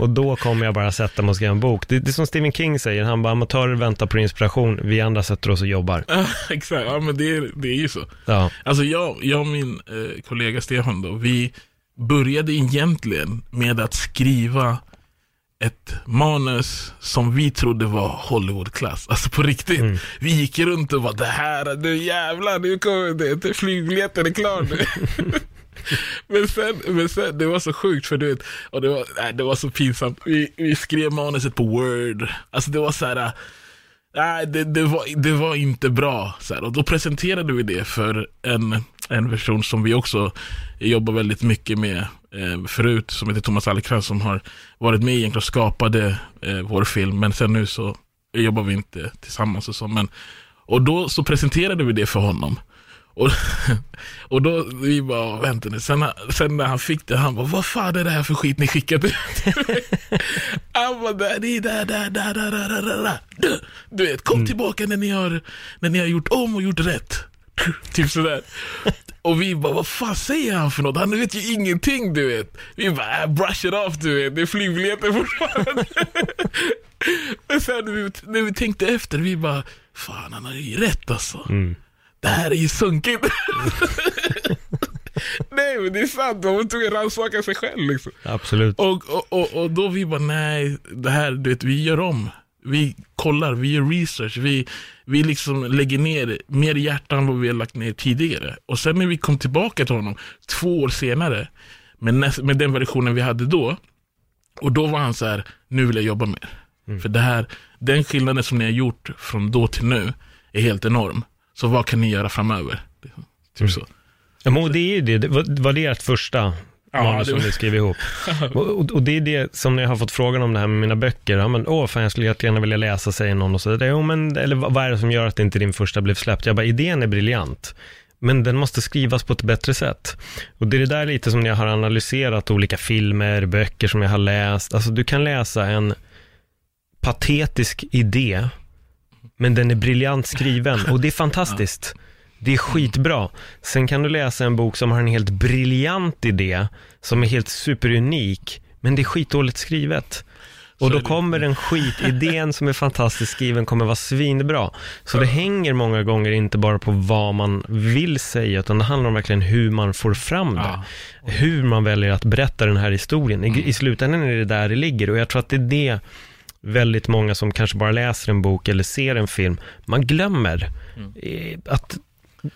och då kommer jag bara sätta mig och skriva en bok. Det, det är som Stephen King säger, han bara, amatörer väntar på inspiration, vi andra sätter oss och jobbar. <laughs> Exakt, ja men det är, det är ju så. Ja, Alltså jag, jag och min eh, kollega Stefan då, vi började egentligen med att skriva ett manus som vi trodde var Hollywoodklass. Alltså på riktigt. Vi gick runt och var det här, nu jävlar, nu kommer det, det flygbiljetten är klar nu. <laughs> men, sen, men sen, det var så sjukt för du vet, och det var, nej, det var så pinsamt. Vi, vi skrev manuset på Word. Alltså det var så här. Nej, det, det, var, det var inte bra. Så här. Och då presenterade vi det för en, en person som vi också jobbar väldigt mycket med eh, förut, som heter Thomas Alkrans, som har varit med egentligen och skapade eh, vår film, men sen nu så jobbar vi inte tillsammans och så. Men, och då så presenterade vi det för honom. Och, <laughs> och då, vi bara, vänta nu, sen, sen när han fick det, han bara, vad fan är det här för skit ni skickat ut? <laughs> han bara, det är där, där, där, där, där, där, där. Du, du vet, kom tillbaka när ni, har, när ni har gjort om och gjort rätt. Typ sådär. Och vi bara, vad fan säger han för något? Han vet ju ingenting du vet. Vi bara, äh, brush it off du vet, det är flygbiljetter fortfarande. <laughs> Men sen när vi, när vi tänkte efter, vi bara, fan han har ju rätt alltså. Det här är ju sunkigt. <laughs> nej men det är sant, man måste rannsaka sig själv liksom. Absolut. Och, och, och, och då vi bara, nej, det här, du vet, vi gör om. Vi kollar, vi gör research, vi, vi liksom lägger ner mer hjärta än vad vi har lagt ner tidigare. Och sen när vi kom tillbaka till honom, två år senare, med, näst, med den versionen vi hade då, och då var han så här, nu vill jag jobba mer. För det här, den skillnaden som ni har gjort från då till nu är helt enorm. Så vad kan ni göra framöver? Typ så. Ja, men det är ju det, var det ert första Ja, manus som ni skrev ihop? <laughs> och, och, det är det som ni har fått frågan om det här med mina böcker. Ja, men, åh, fan jag skulle jättegärna vilja läsa, säger någon och så vidare. Jo, men, eller vad är det som gör att inte din första blev släppt? Jag bara, idén är briljant. Men den måste skrivas på ett bättre sätt. Och det är det där lite som jag har analyserat olika filmer, böcker som jag har läst. Alltså du kan läsa en patetisk idé, men den är briljant skriven och det är fantastiskt. Det är skitbra. Sen kan du läsa en bok som har en helt briljant idé, som är helt superunik, men det är skitdåligt skrivet. Och då kommer den skitidén som är fantastiskt skriven kommer vara svinbra. Så det hänger många gånger inte bara på vad man vill säga, utan det handlar om verkligen hur man får fram det. Hur man väljer att berätta den här historien. I, I slutändan är det där det ligger och jag tror att det är det väldigt många som kanske bara läser en bok eller ser en film, man glömmer eh, att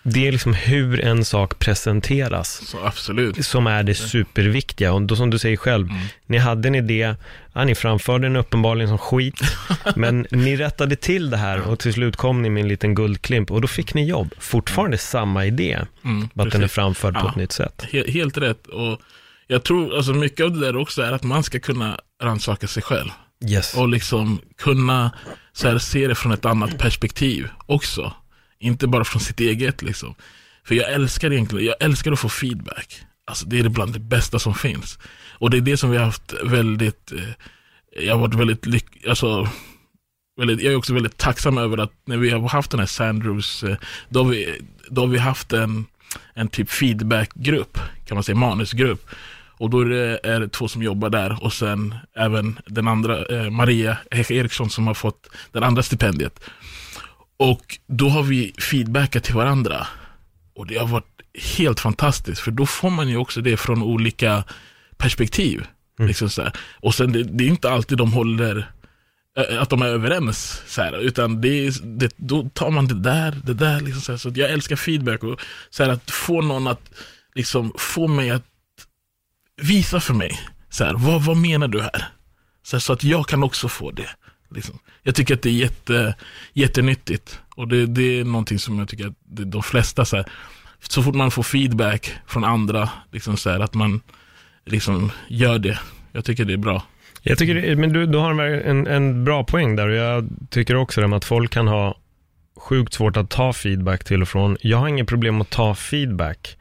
det är liksom hur en sak presenteras Så absolut. som är det superviktiga. Och då som du säger själv, ni hade en idé, ja, ni framförde den uppenbarligen som skit, <laughs> men ni rättade till det här och till slut kom ni med en liten guldklimp och då fick ni jobb. Fortfarande samma idé, Mm, bara att den är framförd på Ja. ett nytt sätt. He- helt rätt. Och jag tror, alltså mycket av det där också är att man ska kunna rannsaka sig själv. Yes. Och liksom kunna så här, se det från ett annat perspektiv också. Inte bara från sitt eget liksom. För jag älskar egentligen, jag älskar att få feedback. Alltså det är bland det bästa som finns. Och det är det som vi har haft väldigt, eh, jag har varit väldigt lycklig. alltså väldigt, jag är också väldigt tacksam över att när vi har haft den här Sandrews, eh, då har vi, då har vi haft en, en typ feedbackgrupp, kan man säga, manusgrupp. Och då är det, är det två som jobbar där och sen även den andra, eh, Maria Eriksson som har fått det andra stipendiet. Och då har vi feedbackat till varandra. Och det har varit helt fantastiskt, för då får man ju också det från olika perspektiv. Liksom så här. Och sen det, det är inte alltid de håller, eh, att de är överens, så här, utan det det, då tar man det där, det där. Liksom så här, så jag älskar feedback och så här, att få någon att liksom, få mig att visa för mig, så här, vad, vad menar du här? Så, här, så att jag kan också få det. Liksom. Jag tycker att det är jätte, jättenyttigt och det, det är någonting som jag tycker att det, de flesta, så, här, så fort man får feedback från andra, liksom så här, att man liksom gör det. Jag tycker det är bra. Jag tycker, men du, du har en, en bra poäng där och jag tycker också det med att folk kan ha sjukt svårt att ta feedback till och från. Jag har inget problem att ta feedback,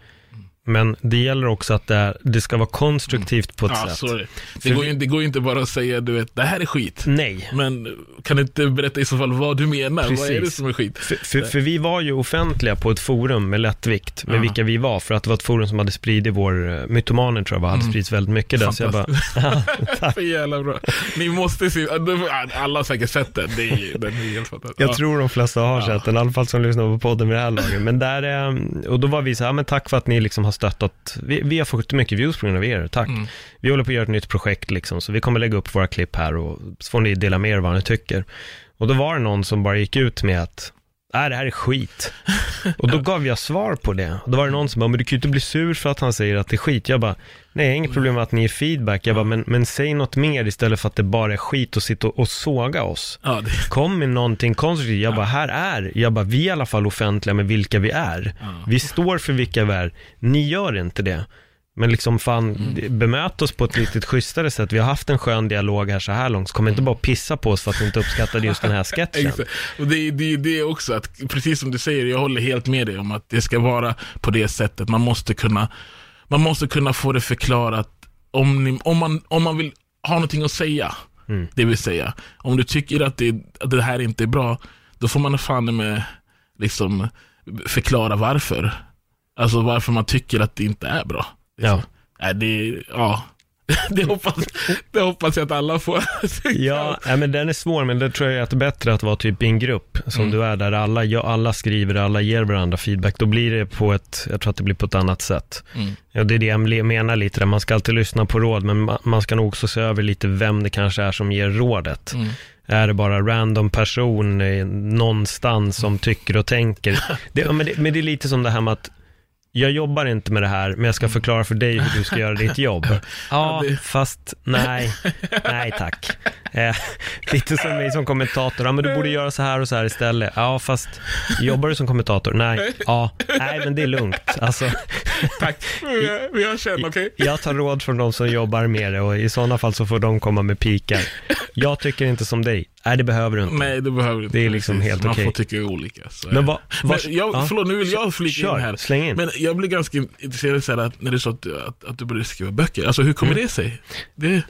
men det gäller också att det, är, det ska vara konstruktivt på ett Ja, sätt. sorry. För Det, går ju, det går ju inte bara att säga, du vet, det här är skit. Nej, Men kan du inte berätta i så fall vad du menar? Vad är det Precis. som är skit? för, för, för vi var ju offentliga på ett forum med lättvikt, med Ja. vilka vi var, för att det var ett forum som hade spridit vår, uh, mytomaner tror jag var, hade Mm. spridits väldigt mycket där, så jag bara, Så <laughs> <laughs> jävla bra. Ni måste se, alla har säkert sett den. Det är, den är helt fantastisk. Jag Ja. tror de flesta har Ja. sett den, i alla fall som lyssnar på podden med det här laget. Men där, eh, och då var vi så här, men tack för att ni liksom har stöttat. Vi, vi har fått mycket views på grund av er, tack. Mm. Vi håller på att göra ett nytt projekt liksom, så vi kommer lägga upp våra klipp här och så får ni dela med er vad ni tycker. Och då var det någon som bara gick ut med att, nej det här är skit. <laughs> Och då gav jag svar på det. Och då var det någon som bara, men du kan ju inte bli sur för att han säger att det är skit. Jag bara, nej inget problem med att ni ger feedback. Jag bara, men, men säg något mer istället för att det bara är skit och sitta och, och såga oss. Ja, det, Kom med någonting konstruktivt. Jag bara, här är, jag bara, vi är i alla fall offentliga med vilka vi är. Ja. Vi står för vilka vi är. Ni gör inte det. Men liksom fan, bemöt oss på ett lite schysstare sätt. Vi har haft en skön dialog här så här långt, så kom inte bara pissa på oss för att vi inte uppskattade just den här <laughs> sketchen. Och det är det, det också, att, precis som du säger, jag håller helt med dig om att det ska vara på det sättet. Man måste kunna, man måste kunna få det förklarat om, ni, om, man, om man vill ha någonting att säga. Mm. Det vill säga, om du tycker att det, att det här inte är bra, då får man fan med liksom förklara varför. Alltså varför man tycker att det inte är bra. Ja. Det, ja. <laughs> det, hoppas, det hoppas jag att alla får. <laughs> Ja, nej, men den är svår, men det tror jag att är bättre att vara typ i en grupp som Mm. du är, där alla, ja, alla skriver, alla ger varandra feedback. Då blir det på ett, jag tror att det blir på ett annat sätt. Mm. Ja, det är det jag menar lite, där. man ska alltid lyssna på råd, men ma- man ska nog också se över lite vem det kanske är som ger rådet. Mm. Är det bara random person någonstans som tycker och tänker? <laughs> Det, men, det, men det är lite som det här med att jag jobbar inte med det här, men jag ska förklara för dig hur du ska göra ditt jobb. <laughs> Ja, fast nej, nej tack. Eh, lite som mig som kommentator, ja men du borde göra så här och så här istället. Ja, fast jobbar du som kommentator? Nej, ja, nej men det är lugnt. Alltså, <laughs> Tack, vi, vi har känt, okej? jag tar råd från de som jobbar med det och i sådana fall så får de komma med pikar. Jag tycker inte som dig. Nej, det behöver du inte. Nej, det behöver du inte. Det är liksom helt Man okej. får tycka olika. Så. Men vad, Men vars, jag, ja. förlåt, nu vill jag flika Kör, in här. släng in. Men jag blir ganska intresserad så att när du sa att, att, att du började skriva böcker. Alltså hur kommer Mm. det sig? Det, Eh,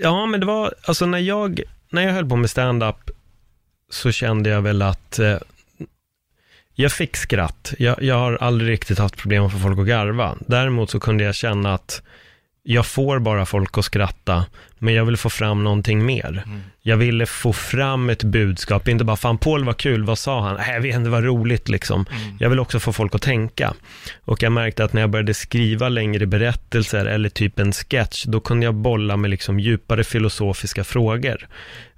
Ja, men det var, alltså när jag, när jag höll på med stand-up så kände jag väl att eh, jag fick skratt. Jag, jag har aldrig riktigt haft problem att få folk att garva. Däremot så kunde jag känna att jag får bara folk att skratta, men jag vill få fram någonting mer. Jag ville få fram ett budskap, inte bara fan Paul var kul, vad sa han? Jag vet inte, vad roligt liksom. Jag vill också få folk att tänka. Och jag märkte att när jag började skriva längre berättelser eller typ en sketch, då kunde jag bolla med liksom djupare filosofiska frågor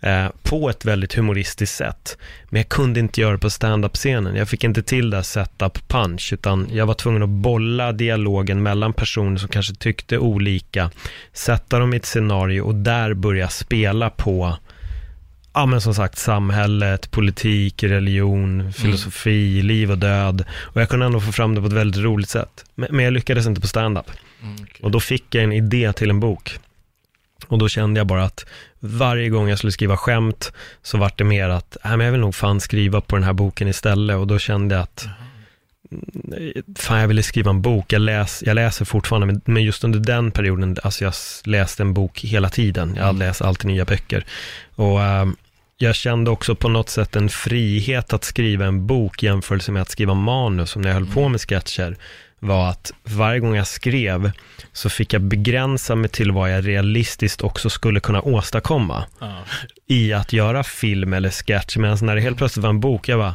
eh, på ett väldigt humoristiskt sätt. Men jag kunde inte göra det på stand-up-scenen. Jag fick inte till det setup punch, utan jag var tvungen att bolla dialogen mellan personer som kanske tyckte olika, sätta dem i ett scenario och där börja spela på Ja men som sagt samhället, politik, religion, filosofi, liv och död. Och jag kunde ändå få fram det på ett väldigt roligt sätt. Men, jag lyckades inte på stand-up. mm, okej. Och då fick jag en idé till en bok. Och då kände jag bara att varje gång jag skulle skriva skämt så var det mer att, nej men jag vill nog fan skriva på den här boken istället. Och då kände jag att, mm, fan jag ville skriva en bok. Jag, läs, jag läser fortfarande, men, men just under den perioden, alltså jag läste en bok hela tiden. Jag Mm. läser alltid nya böcker. Och ehm, jag kände också på något sätt en frihet att skriva en bok i jämförelse med att skriva manus, som när jag höll på med sketcher, var att varje gång jag skrev så fick jag begränsa mig till vad jag realistiskt också skulle kunna åstadkomma Ja. i att göra film eller sketch. Medan när det helt plötsligt var en bok, jag bara,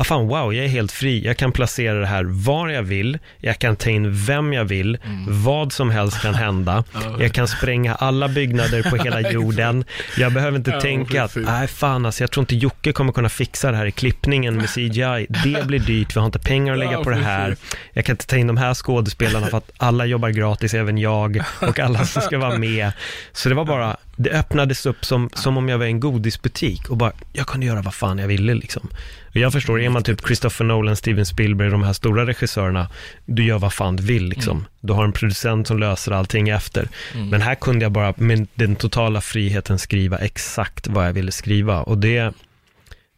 ah fan wow, jag är helt fri. Jag kan placera det här var jag vill, jag kan ta in vem jag vill, vad som helst kan hända. <laughs> Jag kan spränga alla byggnader på hela <laughs> jorden. Jag behöver inte Ja, tänka att, nej fan alltså, jag tror inte Jocke kommer kunna fixa det här i klippningen med CGI. Det blir dyrt, vi har inte pengar att lägga Ja, på det här. Jag kan inte ta in de här skådespelarna för att alla jobbar gratis, även jag och alla som ska vara med. Så det var bara, det öppnades upp som, som om jag var i en godisbutik och bara, jag kunde göra vad fan jag ville liksom. Och jag förstår, är man typ Christopher Nolan, Steven Spielberg, de här stora regissörerna, du gör vad fan du vill liksom. Du har en producent som löser allting efter. Men här kunde jag bara med den totala friheten skriva exakt vad jag ville skriva och det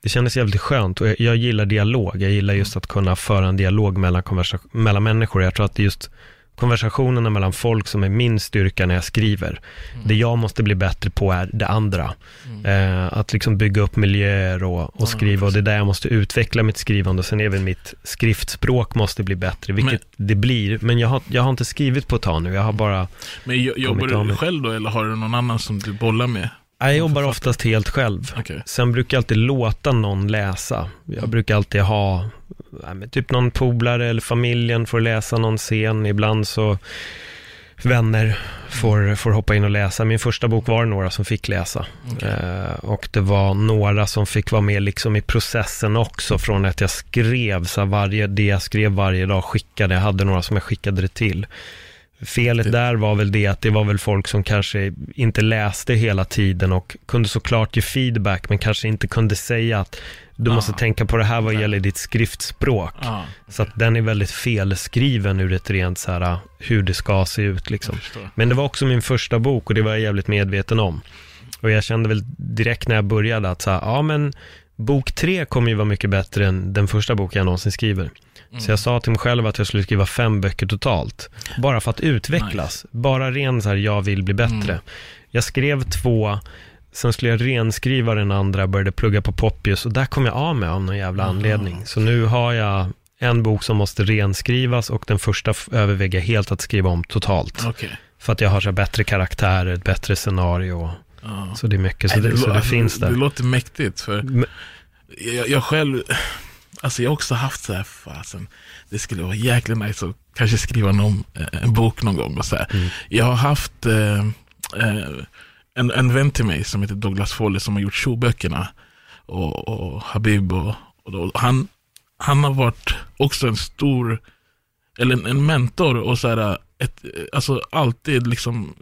det kändes jävligt skönt och jag, jag gillar dialog. Jag gillar just att kunna föra en dialog mellan, mellan människor. Jag tror att det just konversationerna mellan folk som är min styrka när jag skriver. Det jag måste bli bättre på är det andra. Eh, att liksom bygga upp miljöer och, och skriva och det är där jag måste utveckla mitt skrivande och sen även mitt skriftspråk måste bli bättre, vilket det blir. Men jag har, jag har inte skrivit på ett tag nu, jag har bara Men jo- jobbar du själv då, eller har du någon annan som du bollar med? Jag jobbar oftast helt själv. Okej. Sen brukar jag alltid låta någon läsa. Jag brukar alltid ha typ någon polare eller familjen får läsa någon scen. Ibland så vänner får, får hoppa in och läsa. Min första bok var några som fick läsa. Eh, och det var några som fick vara med liksom i processen också från att jag skrev. Så varje, det jag skrev varje dag skickade. Jag hade några som jag skickade det till. Felet där var väl det att det var väl folk som kanske inte läste hela tiden och kunde såklart ge feedback, men kanske inte kunde säga att du Ja. måste tänka på det här vad gäller ditt skriftspråk. Ja, Så att den är väldigt felskriven ur ett rent så här, hur det ska se ut liksom. Men det var också min första bok och det var jag jävligt medveten om. Och jag kände väl direkt när jag började att så här, ja men bok tre kommer ju vara mycket bättre än den första boken jag någonsin skriver. Så jag sa till mig själv att jag skulle skriva fem böcker totalt. Bara för att utvecklas. Bara ren så här, jag vill bli bättre. Mm. Jag skrev två, sen skulle jag renskriva den andra, började plugga på Poppius och där kom jag av mig av någon jävla anledning. Så nu har jag en bok som måste renskrivas och den första överväger jag helt att skriva om totalt. Okej. För att jag har så bättre karaktärer, ett bättre scenario. Så det är mycket, så Nej, det, så lå- det finns Det där. låter mäktigt. För Men- jag, jag själv, alltså jag har också haft så här, fasen, det skulle vara jäkligt nice att kanske skriva någon, eh, en bok någon gång och så. Mm. Jag har haft eh, eh, en, en vän till mig som heter Douglas Foley som har gjort showböckerna och, och Habib och, och då, han, han har varit också en stor, eller en, en mentor och så här, ett, alltså alltid liksom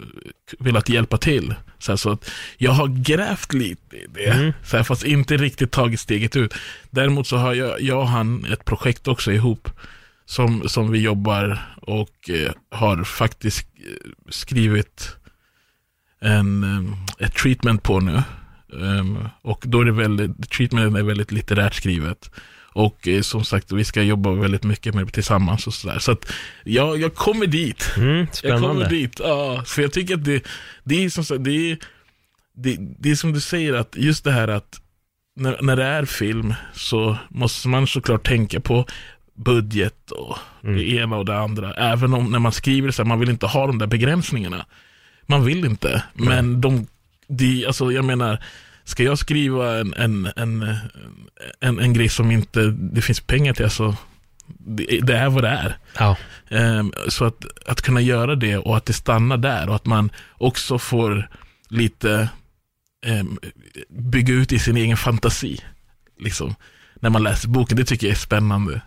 velat hjälpa till. Så, här, så att jag har grävt lite i det, Mm. så här, fast inte riktigt tagit steget ut. Däremot så har jag, jag och han ett projekt också ihop som, som vi jobbar och eh, har faktiskt eh, skrivit en, eh, ett treatment på nu. Ehm, och då är det väldigt, treatmenten är väldigt litterärt skrivet. Och eh, som sagt, vi ska jobba väldigt mycket med det tillsammans och sådär. Så att jag, jag kommer dit. Mm, Jag kommer spännande. dit, ja. För jag tycker att det, det är som sagt, det är, det, det är som du säger att just det här att när, när det är film så måste man såklart tänka på budget och Mm. det ena och det andra. Även om när man skriver så här, man vill inte ha de där begränsningarna. Man vill inte, men de, de alltså jag menar, ska jag skriva en, en, en, en, en grej som inte det finns pengar till, alltså, det, det är vad det är. Ja, Ehm, så att, att kunna göra det och att det stannar där och att man också får lite ehm, bygga ut i sin egen fantasi. Liksom, när man läser boken, det tycker jag är spännande.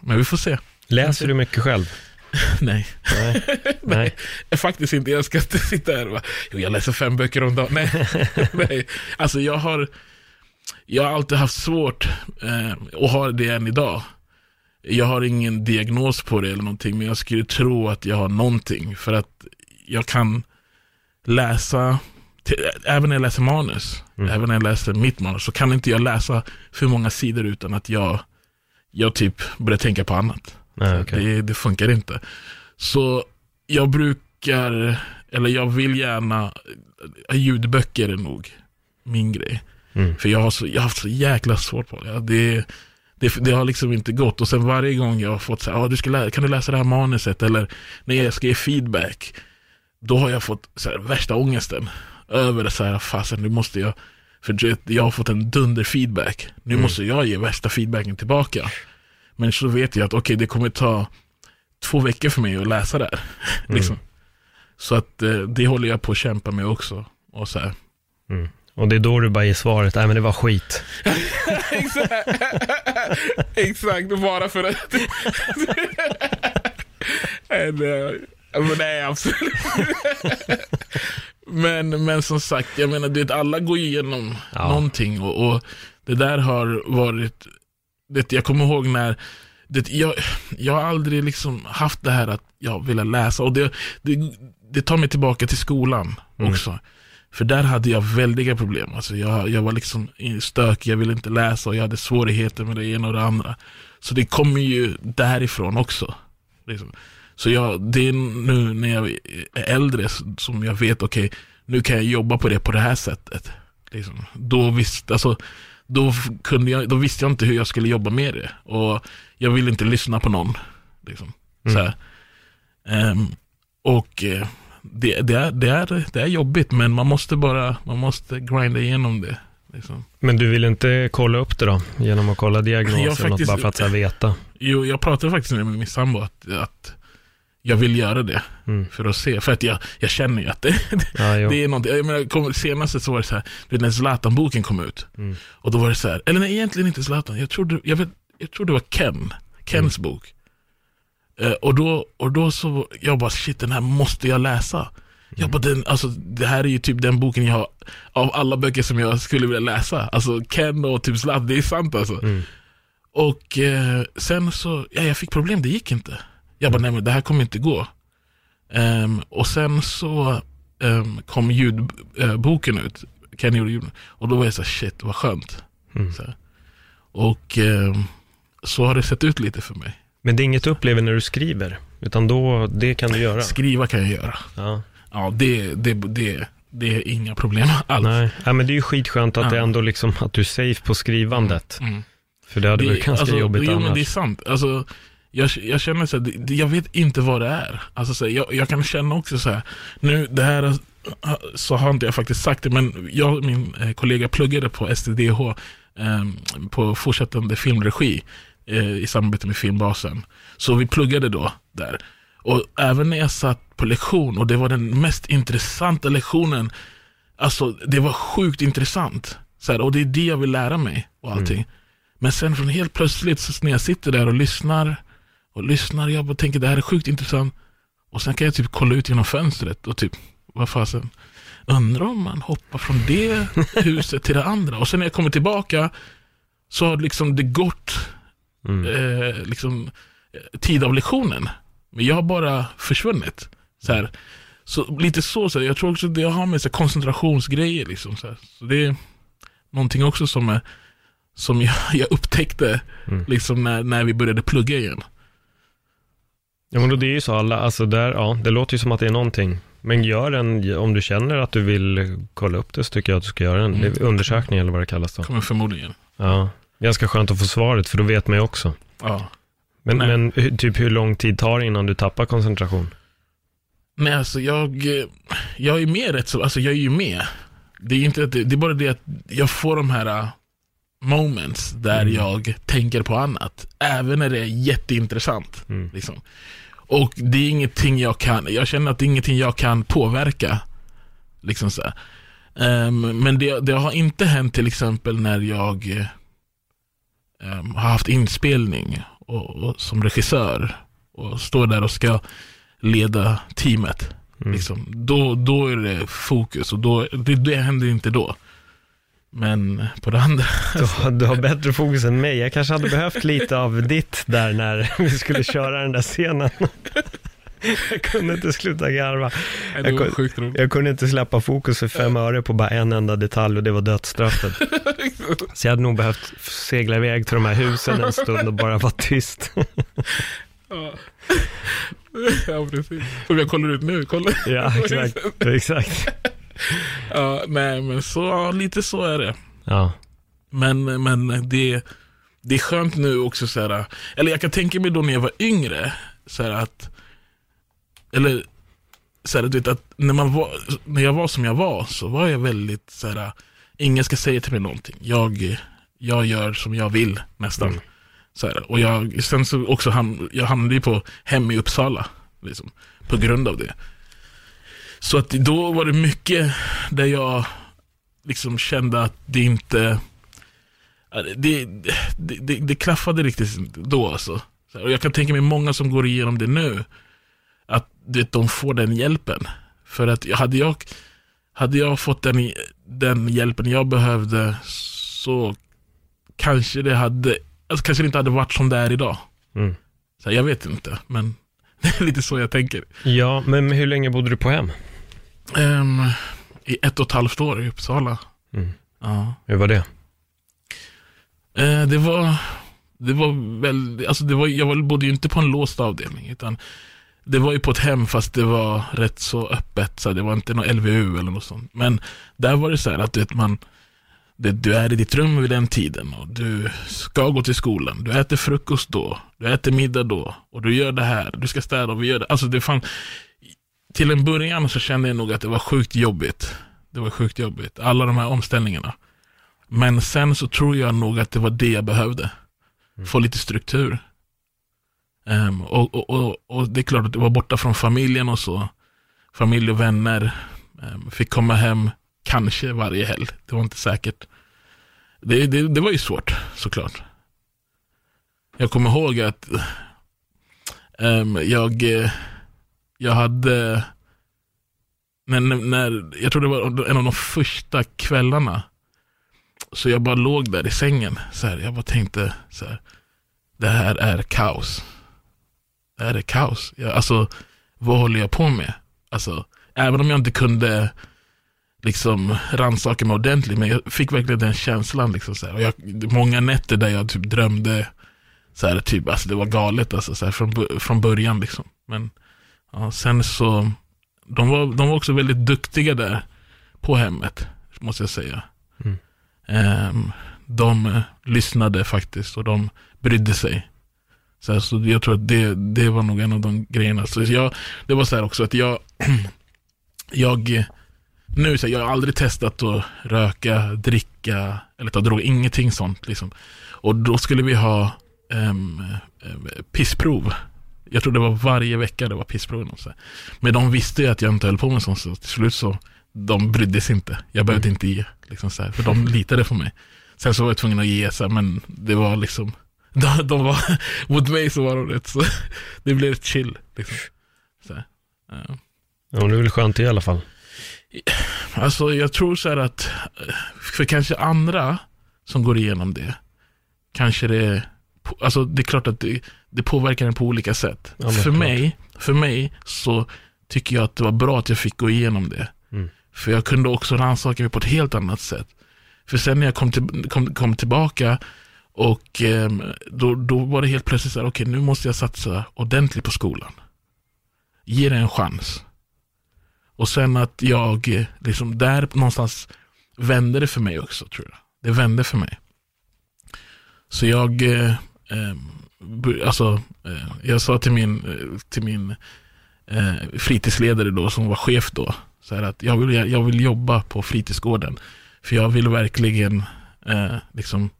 Men vi får se. läser du mycket själv? <laughs> Nej, Nej. <laughs> Nej. faktiskt inte. Jag ska inte sitta här och bara, jo, jag läser fem böcker om dagen. Nej, <laughs> nej. Alltså jag har, jag har alltid haft svårt eh, och har det än idag. Jag har ingen diagnos på det eller någonting, men jag skulle tro att jag har någonting. För att jag kan läsa, till, även när jag läser manus, Mm. även när jag läser mitt manus, så kan inte jag läsa för många sidor utan att jag, jag typ börjar tänka på annat. Nej, okej. det, det funkar inte. Så jag brukar, eller jag vill gärna, ljudböcker är nog min grej. Mm. För jag har, så, jag har haft så jäkla svårt på det. det. Det, det har liksom inte gått. Och sen varje gång jag har fått så här, ah, du ska lä- kan du läsa det här manuset? Eller när jag ska ge feedback. Då har jag fått så här, värsta ångesten. Över det så här, fasen nu måste jag, för jag har fått en dunder feedback. Nu Mm. måste jag ge värsta feedbacken tillbaka. Men så vet jag att okej, det kommer ta två veckor för mig att läsa det här. <laughs> Mm. liksom. Så att eh, det håller jag på att kämpa med också. Och så här. Mm. Och det är då du bara ger svaret, nej men det var skit. <laughs> Exakt. <laughs> Exakt, bara för att... Men nej, absolut. men, men som sagt, jag menar, du vet, alla går igenom Ja. någonting och, och det där har varit, det, jag kommer ihåg när, det, jag, jag har aldrig liksom haft det här att jag ville läsa och det, det, det tar mig tillbaka till skolan Mm. också. För där hade jag väldiga problem. Alltså jag, jag var liksom stökig, jag ville inte läsa och jag hade svårigheter med det ena och det andra. Så det kommer ju därifrån också. Liksom. Så jag, det är nu när jag är äldre som jag vet, okej, nu kan jag jobba på det på det här sättet. Liksom. Då, visst, alltså, då, kunde jag, då visste jag inte hur jag skulle jobba med det. Och jag ville inte lyssna på någon. Liksom. Här. Ehm, och eh, det, det, är, det, är, det är jobbigt, men man måste bara man måste grinda igenom det. Liksom. Men du vill inte kolla upp det då? Genom att kolla diagnoser något faktiskt- bara för att så veta? Jo, jag pratade faktiskt med min sambo att, att jag vill göra det Mm. för att se. För att jag, jag känner ju att det, <laughs> Ja, det är någonting. Jag menar, kom, senaste så var det så här, du vet när Zlatan-boken kom ut. Mm. Och då var det så här, eller nej egentligen inte Zlatan, jag trodde, jag vet, jag trodde det var Ken, Kens bok. Eh, och, då, och då så, jag bara shit den här måste jag läsa. Jag bara, den, alltså, det här är ju typ den boken jag har, av alla böcker som jag skulle vilja läsa. Alltså Ken och typ Zlatan, det är sant alltså. Mm. Och eh, sen så, ja jag fick problem, det gick inte. Jag bara, nej men det här kommer inte gå. Ehm, och sen så ehm, kom ljudboken ut, Kenny gjorde ljud. Och då var jag så här, shit vad skönt. Mm. Så. Och ehm, så har det sett ut lite för mig. Men det är inget du upplever när du skriver, utan då, det kan du göra. Skriva kan jag göra. Ja. Ja, det, det, det, det är inga problem <laughs> alls. Nej, ja, men det är ju skitskönt att Ja. det ändå liksom, att du är safe på skrivandet. Mm. För det hade Det- varit ganska alltså, jobbigt jo, annars. men det är sant. Alltså, jag, jag känner så här, jag vet inte vad det är. Alltså, så här, jag, jag kan känna också så här, nu det här så har inte jag faktiskt sagt det, men jag och min eh, kollega pluggade på STDH eh, på fortsättande filmregi eh, i samarbete med Filmbasen. Så vi pluggade då där. Och även när jag satt på lektion och det var den mest intressanta lektionen, alltså det var sjukt intressant. Så här, och det är det jag vill lära mig och allting. Men sen från helt plötsligt så när jag sitter där och lyssnar och lyssnar, jag bara tänker det här är sjukt intressant. Och sen kan jag typ kolla ut genom fönstret och typ, vad fasen, undrar om man hoppar från det <laughs> huset till det andra. Och sen när jag kommer tillbaka så har liksom det gått Mm. eh, liksom, eh, tid av lektionen. Men jag har bara försvunnit. Så, här. så lite så, så här, jag tror också det har med så här, koncentrationsgrejer. Liksom, så, här. så det är någonting också som, är, som jag, jag upptäckte Mm. liksom, när, när vi började plugga igen. Ja, men då det är ju så alla, alltså där, ja, det låter ju som att det är någonting. Men gör en, om du känner att du vill kolla upp det så tycker jag att du ska göra en Mm. undersökning eller vad det kallas då. Kommer förmodligen. Ja, ganska skönt att få svaret för då vet man ju också. Ja. Men, Nej. men typ hur lång tid tar det innan du tappar koncentration? Nej, alltså jag, jag är med rätt så, alltså jag är ju med. Det är, inte att det, det är bara det att jag får de här uh, moments där Mm. jag tänker på annat. Även när det är jätteintressant. Mm. Liksom. Och det är ingenting jag kan, jag känner att det är ingenting jag kan påverka. Liksom så. Ehm, men det, det har inte hänt till exempel när jag ehm, har haft inspelning och, och, som regissör och står där och ska leda teamet. Mm. Liksom. Då, då är det fokus och då, det, det händer inte då. Men på det andra, <laughs> Du, har- du har bättre fokus än mig. Jag kanske hade behövt lite av ditt där när vi skulle köra den där scenen. <laughs> Jag kunde inte sluta garva. var kunde-. Jag kunde inte släppa fokus för fem öre på bara en enda detalj och det var dödsstraffet. <laughs> Så jag hade nog behövt segla iväg till de här husen en stund och bara vara tyst. Ja. ja, precis. Som jag kollar ut nu, kolla. Ja, exakt. exakt. Ja, nej, men så, ja, lite så är det. Ja. Men, men det, det är skönt nu också så här, eller jag kan tänka mig då när jag var yngre, så här att, eller så här, du vet att när, man var, när jag var som jag var så var jag väldigt så här, ingen ska säga till mig någonting. Jag, jag gör som jag vill nästan. Mm. Så här, och jag, sen så också ham, jag hamnade ju på hem i Uppsala, liksom, på grund av det. Så att då var det mycket där jag liksom kände att det inte, det, det, det, det klaffade riktigt då alltså. Och jag kan tänka mig många som går igenom det nu, att vet, de får den hjälpen. För att hade jag, hade jag fått den, den hjälpen jag behövde så kanske det hade, alltså kanske det inte hade varit som det är idag. Mm. Så jag vet inte, men <laughs> det är lite så jag tänker. ja, men hur länge bodde du på hem? Ehm, I ett och ett halvt år i Uppsala. Mm. Ja. Hur var det? Eh, det var, det var väl, alltså det var, jag var, bodde ju inte på en låst avdelning, utan det var ju på ett hem fast det var rätt så öppet, så det var inte någon LVU eller något sånt. Men där var det så här att du vet, man, det, du är i ditt rum vid den tiden och du ska gå till skolan, du äter frukost då, du äter middag då och du gör det här, du ska städa och vi gör det. Alltså det fann, till en början så kände jag nog att det var sjukt jobbigt. Det var sjukt jobbigt, alla de här omställningarna. Men sen så tror jag nog att det var det jag behövde. Få lite struktur. Ehm, och, och, och, och det är klart att det var borta från familjen och så. Familj och vänner. Ehm, fick komma hem kanske varje helg. Det var inte säkert. Det, det, det var ju svårt såklart. Jag kommer ihåg att Ehm, jag, eh, jag hade, när, när, när, jag tror det var en av de första kvällarna, så jag bara låg där i sängen. Så här, jag bara tänkte, så här, det här är kaos. Det här är kaos. Jag, alltså, vad håller jag på med? Alltså, även om jag inte kunde liksom rannsaka mig ordentligt, men jag fick verkligen den känslan. Liksom, så här. Och jag, många nätter där jag typ drömde, så här, typ, alltså, det var galet alltså, så här, från, från början. Liksom. Men ja, sen så, de var, de var också väldigt duktiga där på hemmet, måste jag säga. Mm. Um, de uh, lyssnade faktiskt och de brydde sig. Så, här, så jag tror att det, det var nog en av de grejerna. Så jag, det var så här också att jag, <clears throat> jag nu så här, jag har aldrig testat att röka, dricka eller ta droger, ingenting sånt. Liksom. Och då skulle vi ha um, pissprov. Jag tror det var varje vecka det var här. Men de visste ju att jag inte höll på med sånt, så till slut så de brydde sig inte. Jag behövde inte ge, liksom så här, för de litade på mig. Sen så var jag tvungen att ge, så här, men det var liksom, <laughs> de, de var, mot mig så var de rätt så, det blev ett chill. Liksom. Så här, ja. Ja, det är väl skönt i alla fall. Alltså jag tror så här att för kanske andra som går igenom det, kanske det, alltså det är klart att det, det påverkar en på olika sätt. Ja, för, klart. mig, för mig så tycker jag att det var bra att jag fick gå igenom det. Mm. För jag kunde också rannsaka mig på ett helt annat sätt. För sen när jag kom, till, kom, kom tillbaka och ehm, då, då var det helt plötsligt så här, okej nu måste jag satsa ordentligt på skolan. Ge det en chans. Och sen att jag, eh, liksom där någonstans vände det för mig också tror jag. Det vände för mig. Så jag, eh, eh, alltså, eh, jag sa till min, eh, till min eh, fritidsledare då, som var chef då, så att jag vill, jag vill jobba på fritidsgården. För jag vill verkligen eh, liksom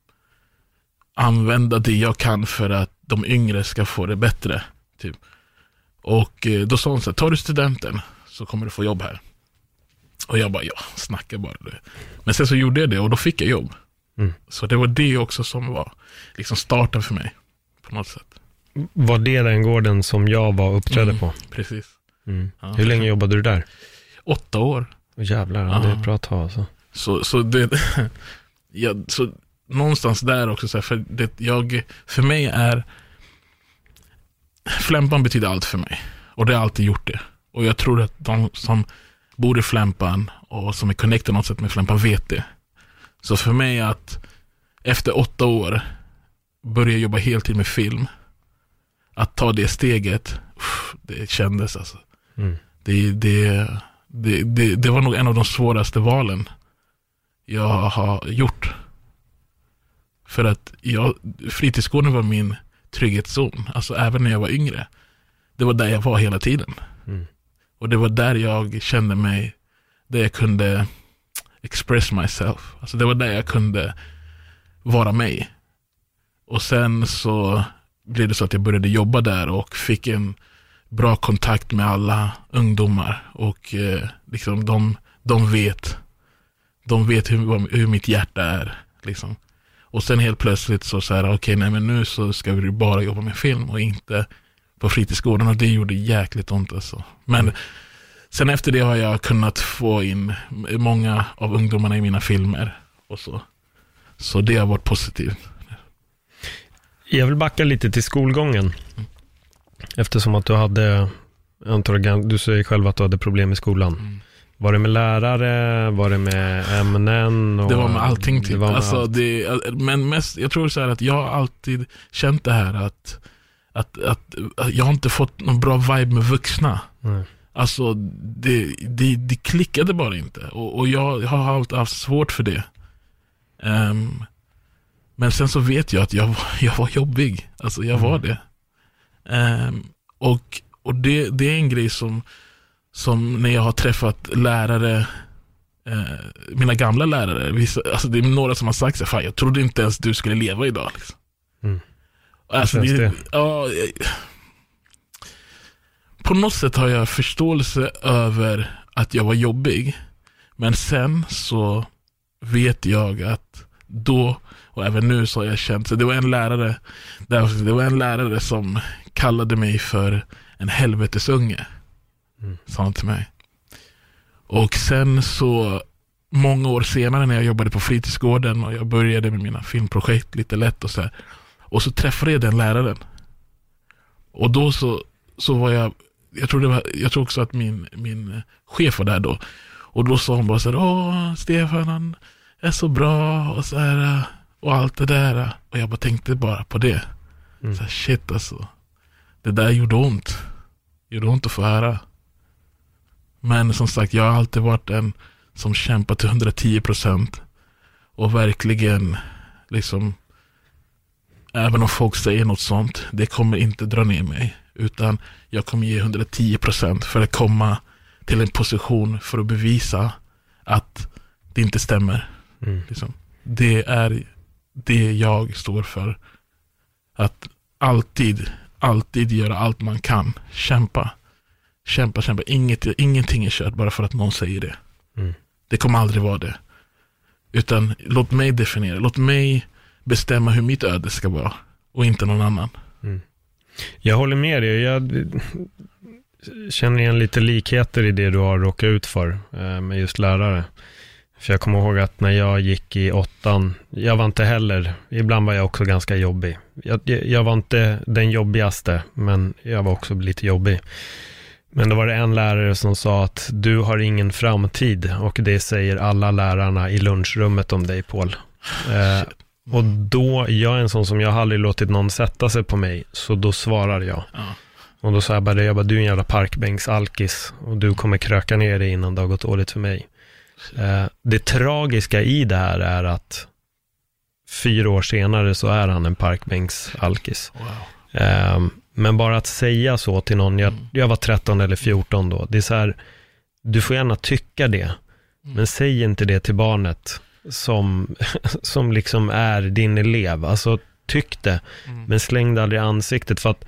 använda det jag kan för att de yngre ska få det bättre. Typ. Och då sa hon så här, tar du studenten så kommer du få jobb här. Och jag bara, ja, snacka bara. Du. Men sen så gjorde jag det och då fick jag jobb. Mm. Så det var det också som var liksom starten för mig. På något sätt. Var det den gården som jag var uppträdde Mm. på? Precis. Mm. Ja, Hur länge jobbade du där? Åtta år. Åh, jävlar, ja, det är ett bra tag alltså. Så, så det, <laughs> ja, så någonstans där också, så här, för, det, jag, för mig är, Flämpan betyder allt för mig. Och det har alltid gjort det. Och jag tror att de som bor i Flämpan och som är connected något sätt med Flämpan vet det. Så för mig att efter åtta år börja jobba heltid med film, att ta det steget, uff, det kändes alltså. Mm. Det, det, det, det, det var nog en av de svåraste valen jag har gjort. För att jag, fritidsgården var min trygghetszon, alltså även när jag var yngre. Det var där jag var hela tiden. Mm. Och det var där jag kände mig, där jag kunde express myself. Alltså det var där jag kunde vara mig. Och sen så blev det så att jag började jobba där och fick en bra kontakt med alla ungdomar. Och eh, liksom de, de vet, de vet hur, hur mitt hjärta är. Liksom. Och sen helt plötsligt så här, okej nej men nu så ska vi bara jobba med film och inte på fritidsgården och det gjorde jäkligt ont alltså. Men sen efter det har jag kunnat få in många av ungdomarna i mina filmer och så. Så det har varit positivt. Jag vill backa lite till skolgången. Eftersom att du hade, du säger själv att du hade problem i skolan. Mm. Var det med lärare? Var det med ämnen? Och Det var med allting typ. Det med alltså, allt. det, men mest, jag tror så här att jag har alltid känt det här att, att, att, att jag har inte fått någon bra vibe med vuxna. Nej. Alltså det, det, det klickade bara inte. Och, och jag har alltid haft svårt för det. Ehm, men sen så vet jag att jag, <laughs> jag var jobbig. Alltså jag var det. Ehm, och och det, det är en grej som, som när jag har träffat lärare, eh, mina gamla lärare, vissa, alltså det är några som har sagt så fan jag trodde inte ens du skulle leva idag. Liksom. Mm. Alltså, det, det? Ja, på något sätt har jag förståelse över att jag var jobbig. Men sen så vet jag att då, och även nu så har jag känt, så det var en lärare, där- det var en lärare som kallade mig för en helvetesunge. Mm. Sa han till mig. Och sen så, många år senare när jag jobbade på fritidsgården och jag började med mina filmprojekt lite lätt och så här. Och så träffade jag den läraren. Och då så, så var jag, jag tror, det var, jag tror också att min, min chef var där då. Och då sa hon bara så här, åh Stefan han är så bra och så här och allt det där. Och jag bara tänkte bara på det. Mm. Så här, shit alltså. Det där gjorde ont. Gjorde ont att få höra. Men som sagt, jag har alltid varit en som kämpar till 110 procent. Och verkligen, liksom, även om folk säger något sånt, det kommer inte dra ner mig. Utan jag kommer ge 110 procent för att komma till en position för att bevisa att det inte stämmer. Mm. Liksom. Det är det jag står för. Att alltid, alltid göra allt man kan. Kämpa. Kämpa, kämpa. Inget, ingenting är kört bara för att någon säger det. Mm. Det kommer aldrig vara det. Utan låt mig definiera. Låt mig bestämma hur mitt öde ska vara. Och inte någon annan. Jag håller med dig. Jag känner igen lite likheter i det du har råkat ut för eh, med just lärare. För jag kommer ihåg att när jag gick i åttan, jag var inte heller, ibland var jag också ganska jobbig. Jag, jag var inte den jobbigaste, men jag var också lite jobbig. Men då var det en lärare som sa att du har ingen framtid och det säger alla lärarna i lunchrummet om dig Paul. Eh, och då, jag är en sån som jag har aldrig låtit någon sätta sig på mig, så då svarar jag. Ja. Och då sa jag bara jag bara, du är en jävla parkbänksalkis och du kommer kröka ner dig innan det har gått dåligt för mig. Eh, det tragiska i det här är att fyra år senare så är han en parkbänksalkis. Wow. Eh, men bara att säga så till någon, jag, Mm. jag var 13 eller 14 då, det är så här, du får gärna tycka det, Mm. men säg inte det till barnet som, <laughs> som liksom är din elev. Alltså tyck det, Mm. men släng det aldrig i ansiktet. För att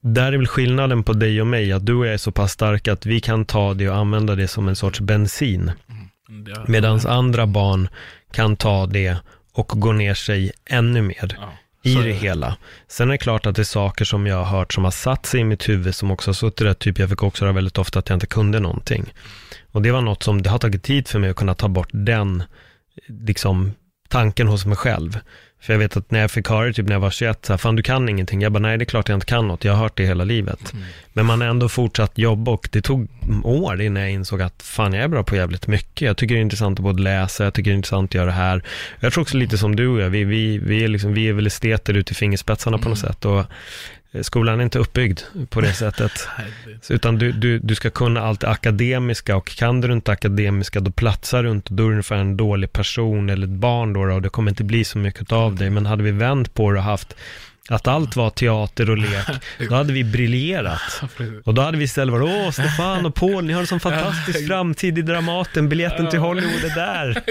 där är väl skillnaden på dig och mig, att du och jag är så pass starka att vi kan ta det och använda det som en sorts bensin. Mm. Medan andra barn kan ta det och gå ner sig ännu mer Ja, i det hela. Sen är det klart att det är saker som jag har hört som har satt sig i mitt huvud, som också har suttit där, typ jag fick också höra väldigt ofta att jag inte kunde någonting. Och det var något som, det har tagit tid för mig att kunna ta bort den, liksom, tanken hos mig själv. För jag vet att när jag fick höra det, typ när jag var 21, så här, fan du kan ingenting. Jag bara, nej det är klart jag inte kan något, jag har hört det hela livet. Mm. Men man har ändå fortsatt jobba och det tog år innan jag insåg att fan jag är bra på jävligt mycket. Jag tycker det är intressant att både läsa, jag tycker det är intressant att göra det här. Jag tror också lite som du och jag, vi, vi, vi, är, liksom, vi är väl esteter ut i fingerspetsarna på något sätt. Och skolan är inte uppbyggd på det <laughs> sättet. Utan du, du, du ska kunna allt det akademiska och kan du inte akademiska då platsar du inte, då är du ungefär en dålig person eller ett barn då, och det kommer inte bli så mycket av dig. Men hade vi vänt på det och haft att allt var teater och lek, <laughs> då hade vi briljerat. <laughs> Och då hade vi istället varit, åh Stefan och Paul, ni har en sån fantastisk framtid i Dramaten, biljetten till Hollywood är där.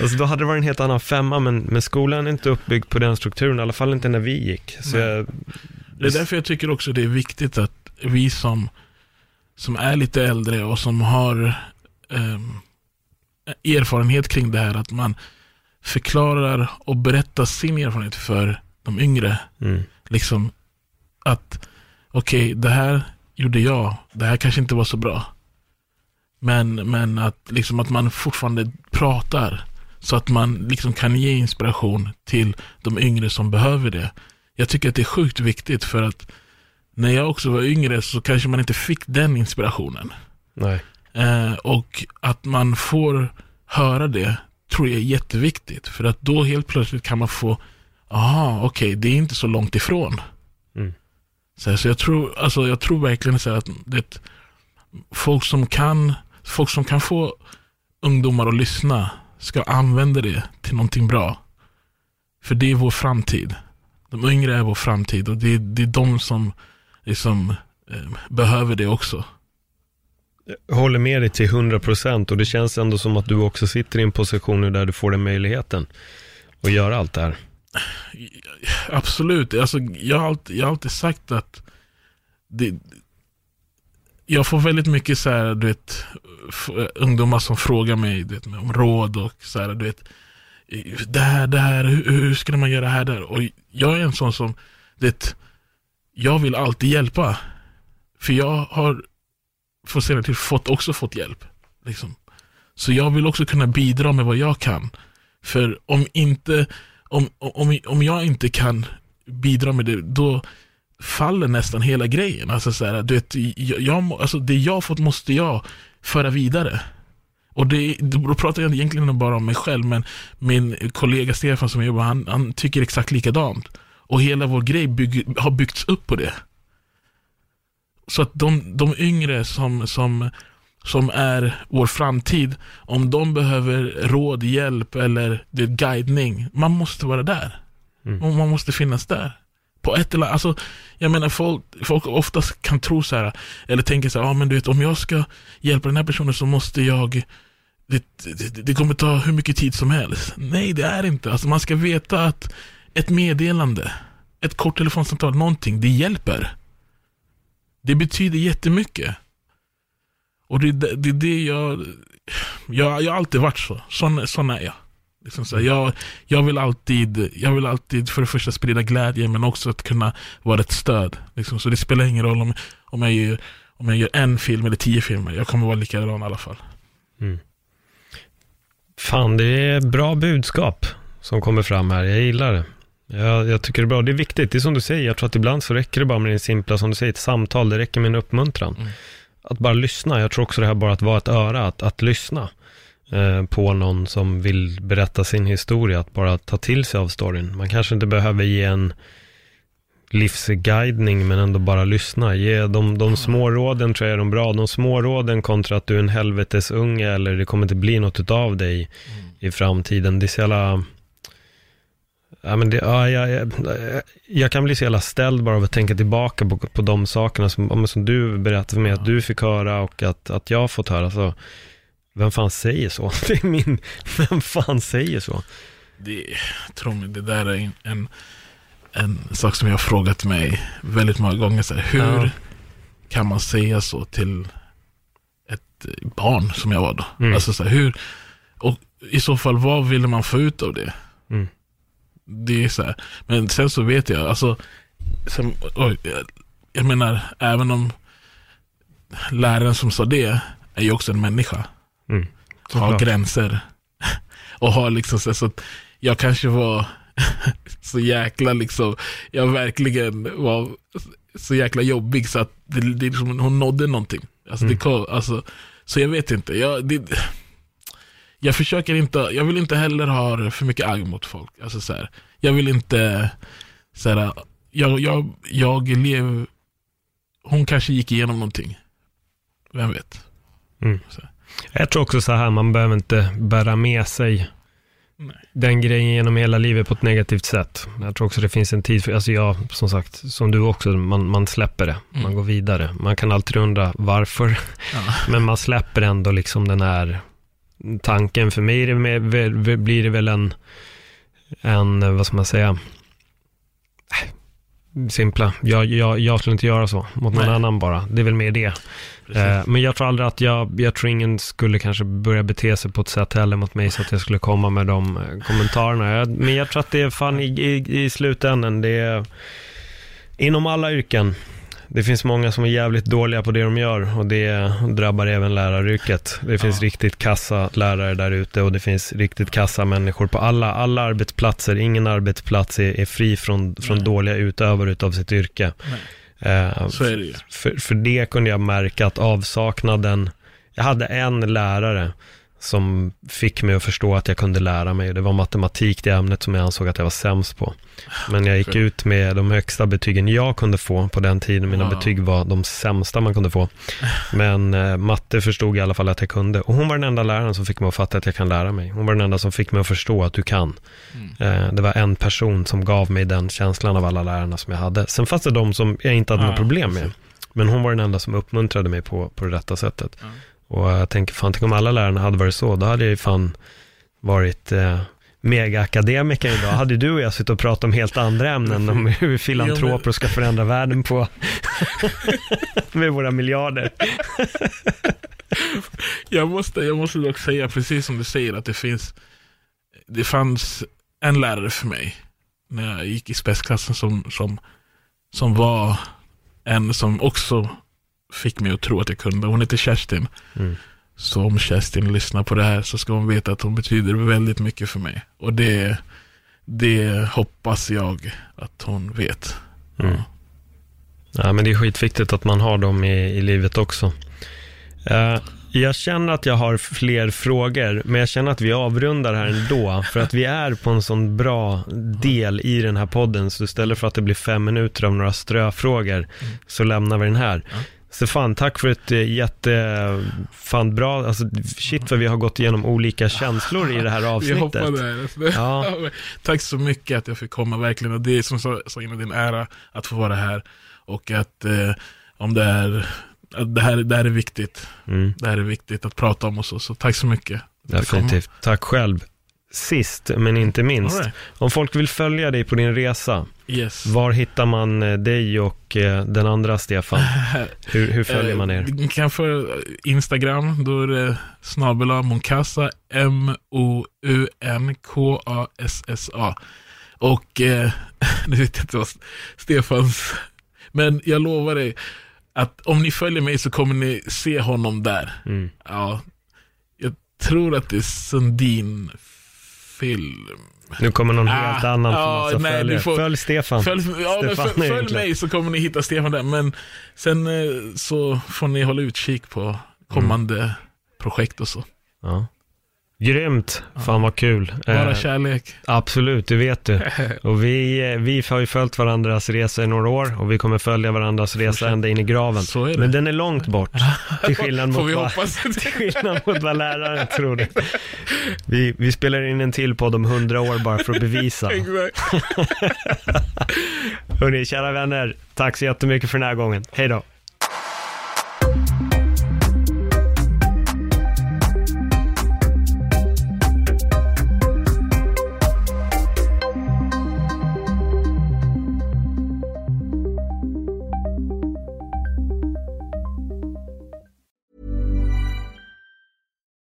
Alltså då hade det varit en helt annan femma, men, men skolan är inte uppbyggd på den strukturen, i alla fall inte när vi gick. Så jag, Det är därför jag tycker också det är viktigt att vi som, som är lite äldre och som har ehm, erfarenhet kring det här, att man förklarar och berättar sin erfarenhet för de yngre. mm, Liksom att, okej, det här gjorde jag, det här kanske inte var så bra. Men, men att, liksom att man fortfarande pratar så att man liksom kan ge inspiration till de yngre som behöver det. Jag tycker att det är sjukt viktigt för att när jag också var yngre så kanske man inte fick den inspirationen. nej. Eh, och att man får höra det tror jag är jätteviktigt. För att då helt plötsligt kan man få, aha, okej, det är inte så långt ifrån. Mm. Så, här, så jag tror, alltså jag tror verkligen så att det, folk som kan, folk som kan få ungdomar att lyssna ska använda det till någonting bra. För det är vår framtid. De yngre är vår framtid och det, är- det är de som liksom, eh, behöver det också. Jag håller med dig till 100% och det känns ändå som att du också sitter i en position där du får den möjligheten att göra allt det här. Absolut, alltså, jag, har alltid, jag har alltid sagt att det, jag får väldigt mycket så här, du vet, ungdomar som frågar mig du vet, om råd och så här, du vet, det här, det här, hur, hur skulle man göra här där? Och jag är en sån som, det, jag vill alltid hjälpa. För jag har för senare tid fått, också fått hjälp. Liksom. Så jag vill också kunna bidra med vad jag kan. För om inte, om, om, om jag inte kan bidra med det, då faller nästan hela grejen. Alltså, så här, du vet, jag, alltså, det jag fått måste jag föra vidare. Och det, då pratar jag egentligen bara om mig själv, men min kollega Stefan som jobbar han, han tycker exakt likadant. Och hela vår grej bygg, har byggts upp på det. Så att de, de yngre som, som, som är vår framtid, om de behöver råd, hjälp eller det, guidning, man måste vara där. Mm. Man måste finnas där. På ett eller alltså, jag menar folk, folk oftast kan tro så här, eller tänker så här, ah, men du vet om jag ska hjälpa den här personen så måste jag det, det, det, kommer ta hur mycket tid som helst. Nej, det är inte. Alltså man ska veta att ett meddelande, ett kort telefonsamtal, någonting, det hjälper. Det betyder jättemycket. Och det är det, det, jag, jag, jag har alltid varit så. Sån, sån är jag. Liksom så jag, jag, vill alltid, jag vill alltid för det första sprida glädje men också att kunna vara ett stöd. Liksom. Så det spelar ingen roll om, om, jag gör, om jag gör en film eller tio filmer. Jag kommer vara likadan i alla fall. Mm. Fan, det är bra budskap som kommer fram här. Jag gillar det. Jag, jag tycker det är bra. Det är viktigt. Det är som du säger. Jag tror att ibland så räcker det bara med det simpla, som du säger, ett samtal. Det räcker med en uppmuntran. Mm. Att bara lyssna. Jag tror också det här bara att vara ett öra, att, att lyssna eh, på någon som vill berätta sin historia. Att bara ta till sig av storyn. Man kanske inte behöver ge en livsguidning men ändå bara lyssna. Ge de, de små råden tror jag är de bra. De små råden kontra att du är en helvetesunge eller det kommer inte bli något av dig mm. i framtiden. Det är så jävla... Ja, men det, ja, jag, jag, jag, kan bli så jävla ställd bara av att tänka tillbaka på, på de sakerna som, som du berättade för mig att du fick höra och att, att jag har fått höra. Så, vem fan säger så? <laughs> Det är min, vem fan säger så? Det, tro mig, det där är en, en sak som jag har frågat mig väldigt många gånger. Så här, hur ja. kan man säga så till ett barn som jag var då? Mm. Alltså så här, hur, och i så fall vad ville man få ut av det? Mm. Det är så här. Men sen så vet jag, alltså, som, oj, jag, jag menar, även om läraren som sa det är ju också en människa. Mm. Har gränser. <laughs> och har liksom så, så att jag kanske var <laughs> så jäkla liksom, jag verkligen var så jäkla jobbig så att det, det liksom, hon nådde någonting. Alltså, mm. det kom, alltså, så jag vet inte. Jag, det, jag försöker inte, jag vill inte heller ha för mycket agg mot folk. Alltså, så här, jag vill inte, så här, jag, jag, jag lev, hon kanske gick igenom någonting. Vem vet? Mm. Jag tror också så här, man behöver inte bära med sig. Den grejen genom hela livet på ett negativt sätt. Jag tror också det finns en tid för, alltså jag, som sagt, som du också, man, man släpper det, mm. man går vidare. Man kan alltid undra varför, ja. <laughs> men man släpper ändå liksom den här tanken. För mig det med, blir det väl en, en, vad ska man säga, simpla. Jag, jag, jag skulle inte göra så mot någon Nej. annan bara. Det är väl mer det. Eh, men jag tror aldrig att jag, jag tror ingen skulle kanske börja bete sig på ett sätt heller mot mig så att jag skulle komma med de eh, kommentarerna. Jag, men jag tror att det är fan i, i, i slutändan, det är inom alla yrken det finns många som är jävligt dåliga på det de gör och det drabbar även läraryrket. Det finns ja. riktigt kassa lärare där ute och det finns riktigt kassa människor på alla, alla arbetsplatser. Ingen arbetsplats är, är fri från, från dåliga utövare utav sitt yrke. Eh, Så är det ju. För, för det kunde jag märka att avsaknaden, jag hade en lärare som fick mig att förstå att jag kunde lära mig. Det var matematik, det ämnet som jag ansåg att jag var sämst på. Men jag gick ut med de högsta betygen jag kunde få på den tiden. Mina wow. betyg var de sämsta man kunde få. Men eh, matte förstod i alla fall att jag kunde. Och hon var den enda läraren som fick mig att fatta att jag kan lära mig. Hon var den enda som fick mig att förstå att du kan. Mm. Eh, det var en person som gav mig den känslan av alla lärarna som jag hade. Sen fanns det de som jag inte hade ja, något problem med. Men hon var den enda som uppmuntrade mig på, på det rätta sättet. Ja. Och jag tänker, fan, tänk om alla lärarna hade varit så, då hade jag ju fan varit eh, mega-akademiker idag. Hade du och jag suttit och pratat om helt andra ämnen, om <laughs> hur filantroper ska förändra världen på, <laughs> med våra miljarder. jag, måste, jag måste dock säga, precis som du säger, att det finns, det fanns en lärare för mig, när jag gick i spetsklassen som, som som var en som också fick mig att tro att jag kunde. Hon heter Kerstin. Mm. Så om Kerstin lyssnar på det här så ska hon veta att hon betyder väldigt mycket för mig. Och det, det hoppas jag att hon vet. Mm. Ja, men det är skitviktigt att man har dem i, i livet också. Eh, jag känner att jag har fler frågor, men jag känner att vi avrundar här ändå, för att vi är på en sån bra del i den här podden, så istället för att det blir fem minuter av några ströfrågor, så lämnar vi den här. Ja. Stefan, tack för ett eh, jätte, fan bra, alltså shit vad vi har gått igenom olika känslor i det här <laughs> avsnittet. hoppade där. Ja. <laughs> Tack så mycket att jag fick komma verkligen. Och det är som jag sa innan, din ära att få vara här. Och att eh, om det är, det här, det här är viktigt. Mm, Det här är viktigt att prata om och så. Så tack så mycket. jag definitivt. Tack själv. Sist, men inte minst, right. om folk vill följa dig på din resa, Yes. Var hittar man eh, dig och eh, den andra Stefan? <laughs> Hur, hur följer man er? Eh, Ni kan få Instagram, då är det snabela Moncasa, M-O-U-N-K-A-S-S-A. Och eh, <laughs> det vet jag inte vad Stefans, men jag lovar dig att om ni följer mig så kommer ni se honom där. Mm. Ja, jag tror att det är Sundin film. Nu kommer någon Ah, helt annan ja, massa nej, du får- Följ Stefan. Följ, ja, Stefan följ, följ mig så kommer ni hitta Stefan där. Men sen eh, så får ni hålla utkik på kommande projekt och så. Ja. Grymt. Fan vad kul. Bara Eh, kärlek. absolut, det vet du. <laughs> Och vi, eh, vi har ju följt varandras resa i några år och vi kommer följa varandras resa ända in i graven. Så är det. Men den är långt bort. <laughs> Till skillnad mot vi vad, <laughs> till skillnad mot vad läraren trodde. Vi, vi spelar in en till podd om hundra år bara för att bevisa. Exakt. Hörni, kära vänner, tack så jättemycket för den här gången. Hej då.